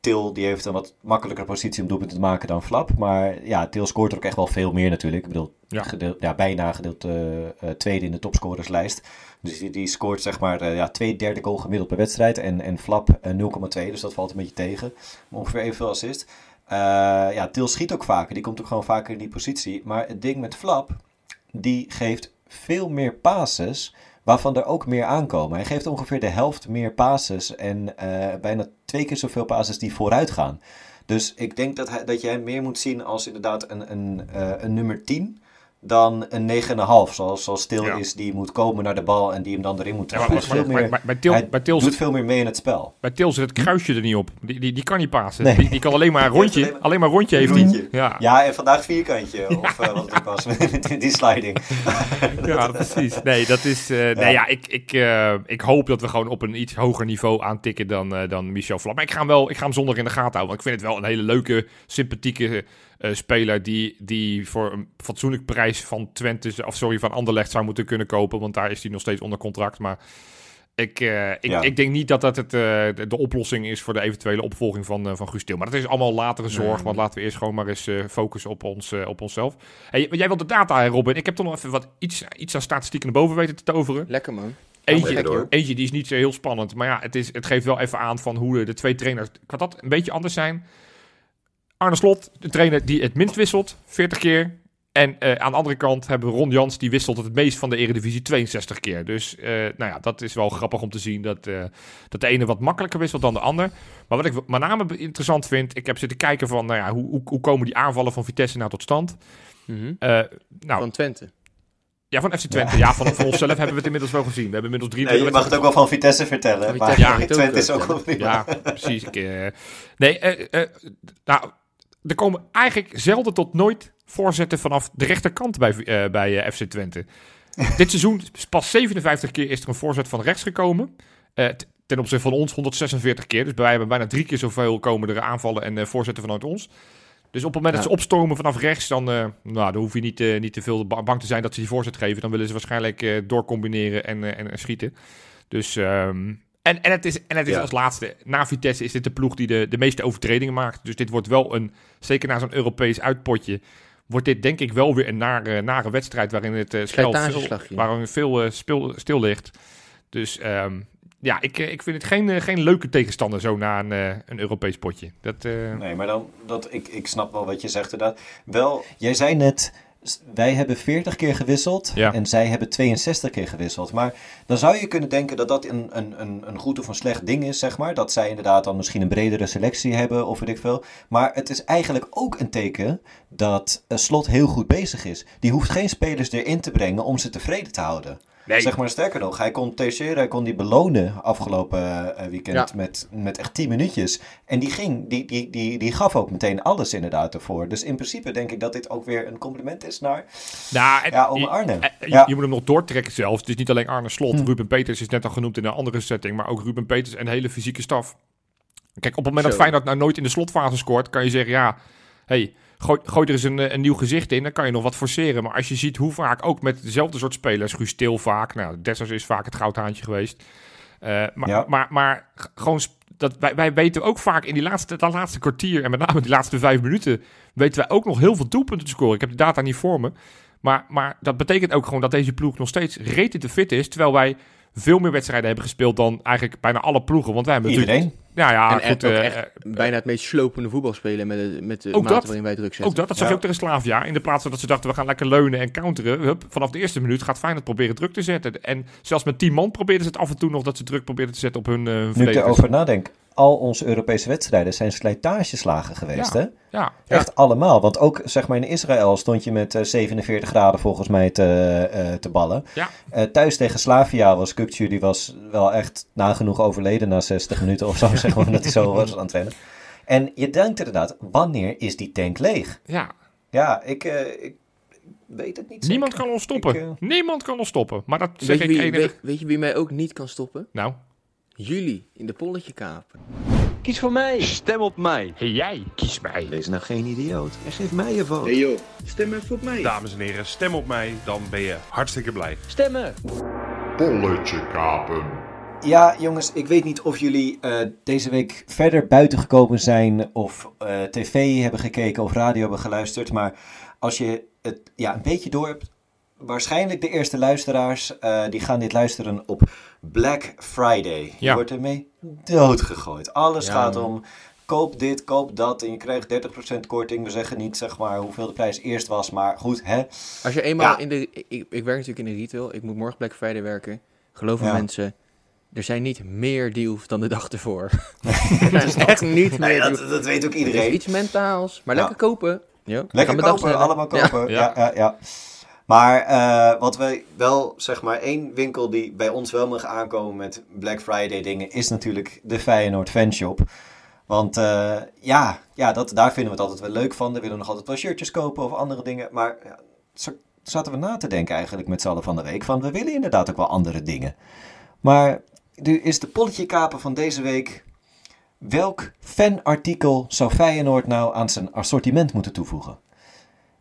Til die heeft een wat makkelijker positie om doelpunten te maken dan Flap. Maar ja, Til scoort er ook echt wel veel meer natuurlijk. Ik bedoel, ja. Gedeeld, ja bijna gedeeld uh, uh, tweede in de topscorerslijst. Dus die, die scoort zeg maar uh, ja, twee derde goal gemiddeld per wedstrijd. En, en Flap 0,2, dus dat valt een beetje tegen. Ongeveer evenveel assist. ja, Til schiet ook vaker. Die komt ook gewoon vaker in die positie. Maar het ding met Flap, die geeft veel meer passes waarvan er ook meer aankomen. Hij geeft ongeveer de helft meer passes en uh, bijna twee keer zoveel passes die vooruit gaan. Dus ik denk dat, hij, dat je hem meer moet zien als inderdaad een, een, uh, een nummer 10 dan een 9,5. Zoals, zoals Stil is, die moet komen naar de bal en die hem dan erin moet trekken. Ja, maar, maar, maar, bij Til, hij bij Til doet veel meer mee in het spel. Bij Til zit het kruisje er niet op. Die, die, die kan niet pasen. Nee. Die, die, kan alleen maar een rondje. alleen, alleen maar rondje heeft hij. Ja. ja, en vandaag vierkantje. Of uh, wat het was, met die sliding. ja, precies. Nee, dat is... Uh, ja. Nee, ja, ik, ik, uh, ik hoop dat we gewoon op een iets hoger niveau aantikken dan, dan Michel Flap. Maar ik ga, hem wel, ik ga hem zondag in de gaten houden. Want ik vind het wel een hele leuke, sympathieke uh, speler die, die voor een fatsoenlijk prijs van Twente, of sorry, van Anderlecht zou moeten kunnen kopen. Want daar is hij nog steeds onder contract. Maar ik, uh, ik, ja. ik, denk niet dat dat het, uh, de, de, oplossing is voor de eventuele opvolging van, uh, van Guus Maar dat is allemaal latere zorg. Nee. Want laten we eerst gewoon maar eens focussen op, ons, op onszelf. Hey, jij wilt de data, Robin. Ik heb toch nog even wat, iets, iets aan statistieken naar boven weten te toveren. Lekker man. Eentje, eentje die is niet zo heel spannend. Maar ja, het, is, het geeft wel even aan van hoe de, de twee trainers... Kan dat een beetje anders zijn? Arne Slot, de trainer die het minst wisselt, 40 keer. En uh, aan de andere kant hebben we Ron Jans, die wisselt het meest van de Eredivisie 62 keer. Dus uh, nou ja, dat is wel grappig om te zien dat, uh, dat de ene wat makkelijker wisselt dan de ander. Maar wat ik met name interessant vind, ik heb zitten kijken van, nou ja, hoe, hoe, hoe komen die aanvallen van Vitesse nou tot stand? Mm -hmm. nou, van Twente. Ja, van FC Twente. Ja, ja van, van onszelf hebben we het inmiddels wel gezien. We hebben inmiddels drie... Nee, je mag het ook wel van Vitesse vertellen. Van Vitesse, maar ja, Twente is ook wel Ja, precies. Ik, nee, nou er komen eigenlijk zelden tot nooit voorzetten vanaf de rechterkant bij, uh, bij uh, FC Twente. Dit seizoen pas 57 keer is er een voorzet van rechts gekomen. Uh, ten opzichte van ons 146 keer. Dus wij hebben bijna drie keer zoveel komen er aanvallen en voorzetten vanuit ons. Dus op het moment ja. dat ze opstormen vanaf rechts, dan, nou, dan hoef je niet, niet te veel bang te zijn dat ze die voorzet geven. Dan willen ze waarschijnlijk doorcombineren en, en, en, schieten. Dus um, en, en het is, en het is ja. als laatste, na Vitesse is dit de ploeg die de, de meeste overtredingen maakt. Dus dit wordt wel een, zeker na zo'n Europees uitpotje, wordt dit denk ik wel weer een nare, nare wedstrijd waarin het uh, spel veel, waarin veel uh, speel, stil ligt. Dus um, ja, ik, ik vind het geen, uh, geen leuke tegenstander zo na een, een Europees potje. Dat, Nee, maar dan, dat, ik, ik snap wel wat je zegt inderdaad. Wel, jij zei net wij hebben 40 keer gewisseld ja. en zij hebben 62 keer gewisseld. Maar dan zou je kunnen denken dat dat een, een, een, een goed of een slecht ding is, zeg maar. Dat zij inderdaad dan misschien een bredere selectie hebben of weet ik veel. Maar het is eigenlijk ook een teken dat Slot heel goed bezig is. Die hoeft geen spelers erin te brengen om ze tevreden te houden. Nee. Zeg maar sterker nog, hij kon Teixeira hij kon die belonen afgelopen uh, weekend ja. met, met echt 10 minuutjes. En die ging, die, die, die, die gaf ook meteen alles inderdaad ervoor. Dus in principe denk ik dat dit ook weer een compliment is naar nou, en, ja, om Arne. Je, ja. je, moet hem nog doortrekken zelfs. Het is niet alleen Arne Slot. Hm. Ruben Peters is net al genoemd in een andere setting. Maar ook Ruben Peters en de hele fysieke staf. Kijk, op het moment Zo. dat Feyenoord nou nooit in de slotfase scoort, kan je zeggen ja, hey, gooi, gooi er eens een, een, nieuw gezicht in, dan kan je nog wat forceren. Maar als je ziet hoe vaak ook met dezelfde soort spelers, Guus vaak, nou, Dessers is vaak het goudhaantje geweest. Uh, maar, ja. maar, maar gewoon dat wij, wij weten ook vaak in die laatste, dat laatste kwartier en met name die laatste vijf minuten weten wij ook nog heel veel doelpunten te scoren. Ik heb de data niet voor me. Maar, maar dat betekent ook gewoon dat deze ploeg nog steeds rete te fit is. Terwijl wij veel meer wedstrijden hebben gespeeld dan eigenlijk bijna alle ploegen. Want wij hebben Iedereen. natuurlijk ja, en goed. eh, echt eh, bijna het meest slopende voetbal spelen met de, met de Ook mate dat. waarin wij druk zetten. ook dat, dat zag Ja. je ook tegen Slavia. In de plaats van dat ze dachten, we gaan lekker leunen en counteren. Hup, vanaf de eerste minuut gaat Feyenoord proberen druk te zetten. En zelfs met 10 man probeerden ze het af en toe nog dat ze druk probeerden te zetten op hun eh Nu ik erover nadenk, al onze Europese wedstrijden zijn slijtageslagen geweest, Ja. hè? Ja, Echt allemaal. Want ook zeg maar in Israël stond je met eh, 47 graden volgens mij te, eh, te ballen. Ja. Eh, thuis tegen Slavia was Kukcu, die was wel echt nagenoeg overleden na 60 minuten of zo. zeg maar, dat hij zo was aan het trainen. En je denkt inderdaad, wanneer is die tank leeg? ja. Ja, ik, eh, ik weet het niet niemand zeker. kan ons stoppen. Ik, eh, Niemand kan ons stoppen. Maar dat zeg Weet ik wie, enige... weet, weet je wie mij ook niet kan stoppen? Nou, Jullie in de polletje kapen. Kies voor mij. Stem op mij. hey, jij, kies mij. Wees nou geen idioot en geef mij je vote. Hey joh, stem even op mij. Dames en heren, stem op mij, dan ben je hartstikke blij. Stemmen. Polletje kapen. Ja, jongens, ik weet niet of jullie eh, deze week verder buiten gekomen zijn of eh, tv hebben gekeken of radio hebben geluisterd. Maar als je het ja, een beetje door hebt, waarschijnlijk de eerste luisteraars, eh, die gaan dit luisteren op Black Friday. Je Ja. wordt ermee doodgegooid. Alles Ja, gaat om koop dit, koop dat en je krijgt 30% korting. We zeggen niet zeg maar hoeveel de prijs eerst was, maar goed hè. Als je eenmaal Ja. in de... Ik, ik werk natuurlijk in de retail. Ik moet morgen Black Friday werken. Geloof me Ja. mensen, er zijn niet meer deals dan de dag ervoor. er zijn echt niet meer deals. dat, dat weet ook Er is iedereen. iets mentaals, maar Ja. lekker kopen. Ja, Lekker kopen, allemaal Ja. kopen. Ja. Ja, ja, ja. Maar eh, wat we wel, zeg maar, één winkel die bij ons wel mag aankomen met Black Friday dingen, is natuurlijk de Feyenoord Fanshop. Want eh, ja, ja dat, daar vinden we het altijd wel leuk van. We willen nog altijd wel shirtjes kopen of andere dingen. Maar ja, zaten we na te denken eigenlijk met z'n allen van de week. Van we willen inderdaad ook wel andere dingen. Maar nu is de polletje kapen van deze week. Welk fanartikel zou Feyenoord nou aan zijn assortiment moeten toevoegen?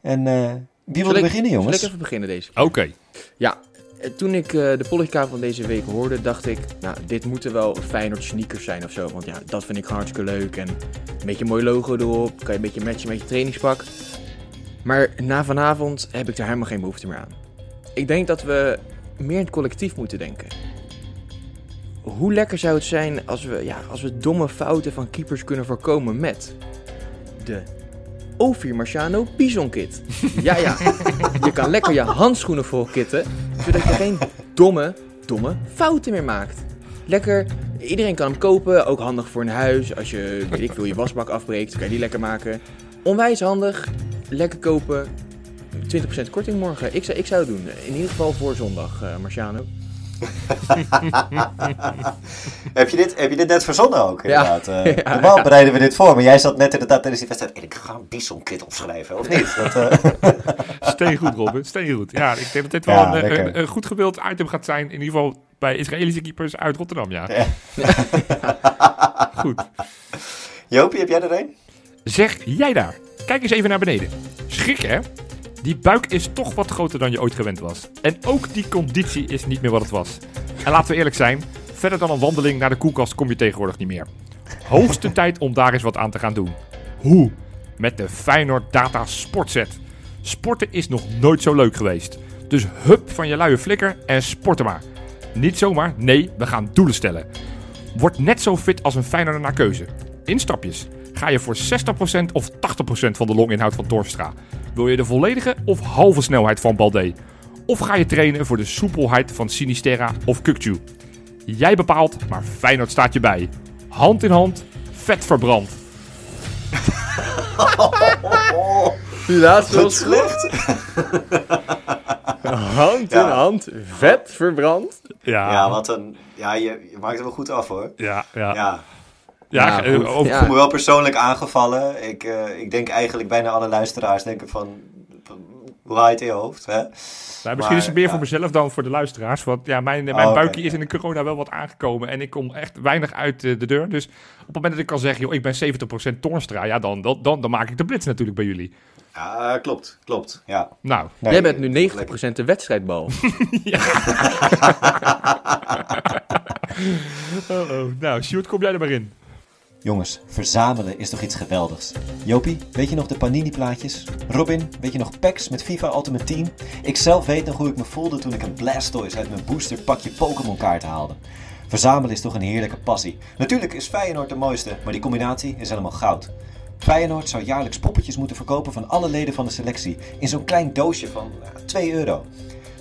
En eh, wie wil Zal er ik- beginnen, Zal jongens? ik even beginnen deze keer? Oké. Ja, eh, toen ik eh, de polletje van deze week hoorde, dacht ik, nou, dit moeten wel Feyenoord sneakers zijn of zo. Want ja, dat vind ik gewoon hartstikke leuk. En een beetje een mooi logo erop, kan je een beetje matchen met je trainingspak. Maar na vanavond heb ik daar helemaal geen behoefte meer aan. Ik denk dat we meer in het collectief moeten denken. Hoe lekker zou het zijn als we, ja, als we domme fouten van keepers kunnen voorkomen met de Ophir Marciano Bison Kit. Ja, ja. Je kan lekker je handschoenen vol kitten, zodat je geen domme, domme fouten meer maakt. Lekker, iedereen kan hem kopen, ook handig voor een huis. Als je, weet ik veel, je wasbak afbreekt, kan je die lekker maken. Onwijs handig, lekker kopen. 20% korting morgen. Ik zou, ik zou het doen. In ieder geval voor zondag, eh Marciano. heb, je dit, heb je dit net verzonnen ook, Ja. inderdaad? Eh, normaal bereiden we dit voor, maar jij zat net inderdaad tijdens die wedstrijd. En ik ga een Bison Kit opschrijven, of niet? Dat, eh, Steengoed, Robin. Steengoed. Ja, ik denk dat dit wel Ja, een, een, een goed gewild item gaat zijn. In ieder geval bij Israëlische keepers uit Rotterdam, ja. Ja. Goed. Jopie, heb jij er een? Zeg jij daar. Kijk eens even naar beneden. Schrik hè? Die buik is toch wat groter dan je ooit gewend was. En ook die conditie is niet meer wat het was. En laten we eerlijk zijn, verder dan een wandeling naar de koelkast kom je tegenwoordig niet meer. Hoogste tijd om daar eens wat aan te gaan doen. Hoe? Met de Feyenoord Data Sportset. Sporten is nog nooit zo leuk geweest. Dus hup van je luie flikker en sporten maar. Niet zomaar, nee, we gaan doelen stellen. Word net zo fit als een Feyenoorder naar keuze. In stapjes. Ga je voor 60% of 80% van de longinhoud van Torstra? Wil je de volledige of halve snelheid van Balde? Of ga je trainen voor de soepelheid van Sinisterra of Kukcu? Jij bepaalt, maar Feyenoord staat je bij. Hand in hand, vet verbrand. Die laatste Wat slecht. hand in Ja. hand, vet verbrand. Ja, Ja, wat een... Ja, je, je maakt het wel goed af, hoor. ja, ja. ja. Ja, Ja, eh, over- ik Ja. voel me wel persoonlijk aangevallen. Ik, eh, ik denk eigenlijk bijna alle luisteraars denken van... Hoe haal je het in je hoofd, hè? Nou, misschien Maar, is het meer ja. voor mezelf dan voor de luisteraars. Want ja, mijn, mijn Oh, oké, buikje is ja. in de corona wel wat aangekomen. En ik kom echt weinig uit eh, de deur. Dus op het moment dat ik kan zeggen, joh, ik ben 70% Toornstra. Ja, dan, dan, dan, dan maak ik de blitz natuurlijk bij jullie. Ja, klopt, klopt, ja. Nou, Nee, Jij bent nu lekker. 90% de wedstrijdbal. oh, oh. nou Sjoerd, kom jij er maar in. Jongens, verzamelen is toch iets geweldigs. Jopie, weet je nog de Panini-plaatjes? Robin, weet je nog packs met FIFA Ultimate Team? Ik zelf weet nog hoe ik me voelde toen ik een Blastoise uit mijn booster pakje Pokémon kaarten haalde. Verzamelen is toch een heerlijke passie. Natuurlijk is Feyenoord de mooiste, maar die combinatie is helemaal goud. Feyenoord zou jaarlijks poppetjes moeten verkopen van alle leden van de selectie in zo'n klein doosje van eh, 2 euro.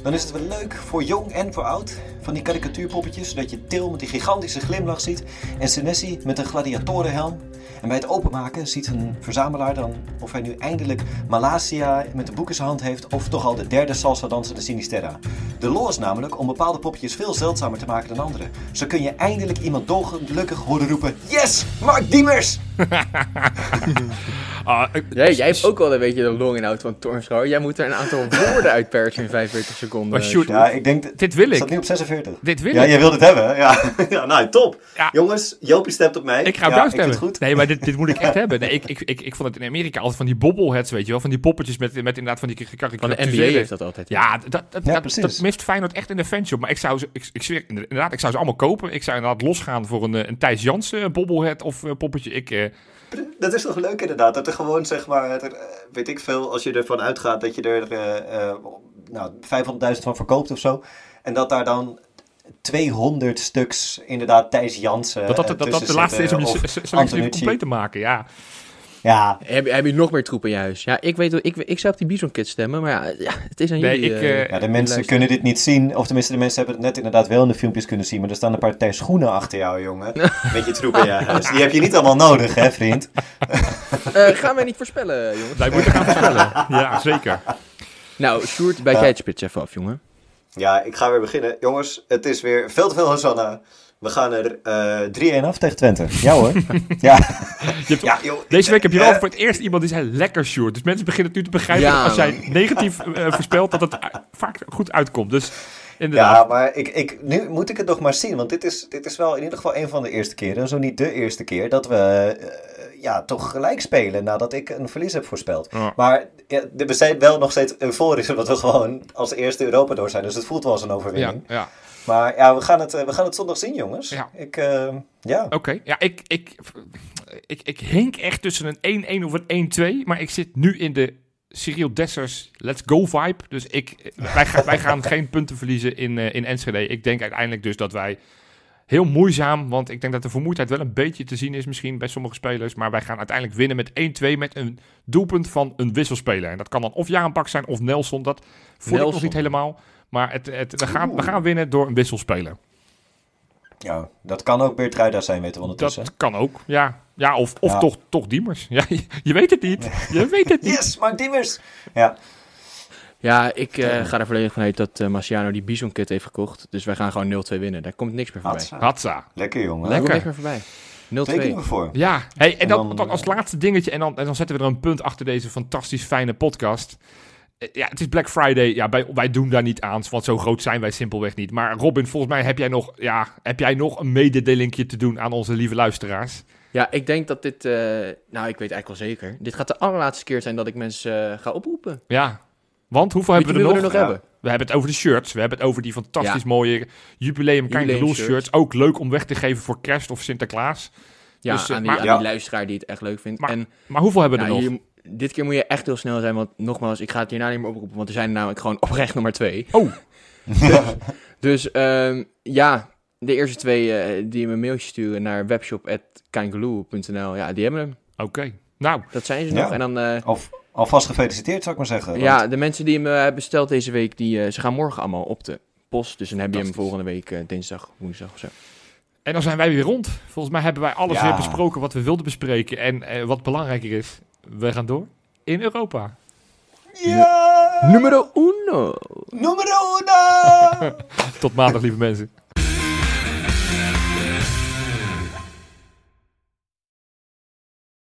Dan is het wel leuk voor jong en voor oud, van die karikatuurpoppetjes, zodat je Til met die gigantische glimlach ziet en Senesi met een gladiatorenhelm. En bij het openmaken ziet een verzamelaar dan of hij nu eindelijk Malasia met een boek in zijn hand heeft of toch al de derde salsa dansende Sinisterra. De lol is namelijk om bepaalde poppetjes veel zeldzamer te maken dan andere. Zo kun je eindelijk iemand dolgelukkig horen roepen, yes, Mark Diemers! Ah, ik- Ja, jij hebt ook wel een beetje de longinhoud van Toornschoor. Jij moet er een aantal woorden uitpersen in 45 seconden. Maar Sjoerd, Ja, ik denk, dit wil staat ik. nu op 46. Dit wil Ja, ik. jij wilt het hebben, hè? ja. ja. Nou, top. Ja. Jongens, Jopie stemt op mij. Ik ga op ja, jou ik vind stemmen. het goed. Nee, maar dit, dit moet ik echt hebben. Nee, ik, ik, ik, ik vond het in Amerika altijd van die bobbleheads, weet je wel. Van die poppetjes met, met inderdaad van die Van de NBA heeft dat altijd. Ja, dat, dat, Ja, dat, precies. dat mist Feyenoord echt in de fanshop. Maar ik zou ze, ik, ik zweer, inderdaad, ik zou ze allemaal kopen. Ik zou inderdaad losgaan voor een, eh, een Thijs Jansen bobblehead of eh, poppetje. Ik, eh, Dat is toch leuk inderdaad, dat er gewoon zeg maar, er, weet ik veel, als je ervan uitgaat dat je er eh, eh, nou, 500.000 van verkoopt of zo. En dat daar dan 200 stuks inderdaad Thijs Jansen dat, dat, eh, dat, dat tussen de laatste is om je selectie compleet te maken, ja. Ja, Heb, heb je nog meer troep in je huis? Ja, ik weet ik, ik zou op die Bison Kids stemmen, maar ja, ja het is aan Nee, jullie. ik, eh, eh, ja, de mensen kunnen dit niet zien, of tenminste de mensen hebben het net inderdaad wel in de filmpjes kunnen zien, maar er staan een paar Thijs schoenen achter jou, jongen. Met je troep in je huis. Die heb je niet allemaal nodig, hè vriend? Eh, gaan wij niet voorspellen, jongens? Wij moeten gaan voorspellen. Ja, zeker. Nou, Sjoerd, bij Ja. jij het spits even af, jongen. Ja, ik ga weer beginnen. Jongens, het is weer veel te veel Hosanna. We gaan er eh 3-1 af tegen Twente. Ja hoor. ja. hebt- ja joh. Deze week heb je wel Eh, voor het eerst iemand die zei lekker short. Dus mensen beginnen het nu te begrijpen Ja, dat als jij negatief eh, voorspelt, dat het vaak goed uitkomt. Dus inderdaad. Ja, maar ik, ik, nu moet ik het nog maar zien. Want dit is, dit is wel in ieder geval een van de eerste keren, zo niet de eerste keer, dat we ja, toch gelijk spelen nadat ik een verlies heb voorspeld. Ja. Maar ja, we zijn wel nog steeds euforisch, omdat we gewoon als eerste Europa door zijn. Dus het voelt wel als een overwinning. ja. Maar ja, we gaan, het, eh, we gaan het zondag zien, jongens. Ja. Ik, eh, ja. Oké, ja, ik, ik, ik, ik hink echt tussen een 1-1 of een 1-2. Maar ik zit nu in de Cyril Dessers let's go vibe. Dus ik, wij, gaan, wij gaan geen punten verliezen in, eh, in Enschede. Ik denk uiteindelijk dus dat wij heel moeizaam... want ik denk dat de vermoeidheid wel een beetje te zien is misschien bij sommige spelers... maar wij gaan uiteindelijk winnen met 1-2 met een doelpunt van een wisselspeler. En dat kan dan of Jaan Bak zijn of Nelson. Dat voel ik nog Nelson. niet helemaal. Maar het, het, we, gaan, we gaan winnen door een wisselspeler. ja, dat kan ook Beertruida zijn, weten we ondertussen. Dat kan ook, ja. Ja, of, of Ja. Toch, toch Diemers. Ja, je, je weet het niet. Je weet het niet. Yes, Mark Diemers! Ja, Ja, ik eh, ga er volledig vanuit dat eh Marciano die Bison Kit heeft gekocht. Dus wij gaan gewoon 0-2 winnen. Daar komt niks meer voorbij. Hatsa. Hatsa. lekker jongen. Daar komt Lekker. niks meer voorbij. 0-2. Tekenen we voor. Ja, hey, en En dan, dan, dan als eh, laatste dingetje. En dan, en dan zetten we er een punt achter deze fantastisch fijne podcast. Ja, het is Black Friday. Ja, wij, wij doen daar niet aan, want zo groot zijn wij simpelweg niet. Maar Robin, volgens mij heb jij nog, ja, heb jij nog een mededelingje te doen aan onze lieve luisteraars. Ja, ik denk dat dit... eh, nou, ik weet eigenlijk wel zeker. Dit gaat de allerlaatste keer zijn dat ik mensen eh, ga oproepen. Ja, want hoeveel hebben we er we nog? er nog Ja. hebben? We hebben het over de shirts. We hebben het over die fantastisch Ja. mooie jubileum Jubileum shirts. shirts. Ook leuk om weg te geven voor kerst of Sinterklaas. Ja, Dus, eh, aan, die, maar- aan Ja. die luisteraar die het echt leuk vindt. Maar- en Maar hoeveel hebben we nou, er nog? hier- dit keer moet je echt heel snel zijn, want nogmaals, ik ga het hierna niet meer oproepen, want er zijn er namelijk gewoon oprecht nog maar twee. Oh. Dus ehm, ja, de eerste twee eh, die me een mailtje sturen naar webshop.kangaloo.nl, ja, die hebben hem. Oké. Nou, Dat zijn ze Ja. nog. En dan, eh, Of, alvast gefeliciteerd, zou ik maar zeggen. want- ja, de mensen die hem eh, hebben besteld deze week, die, eh, ze gaan morgen allemaal op de post. Dus dan heb je hem volgende week eh, dinsdag, woensdag of zo. En dan zijn wij weer rond. Volgens mij hebben wij alles Ja. weer besproken wat we wilden bespreken. En eh, wat belangrijker is, we gaan door in Europa. Ja! Numero uno! Numero uno! Tot maandag, lieve mensen.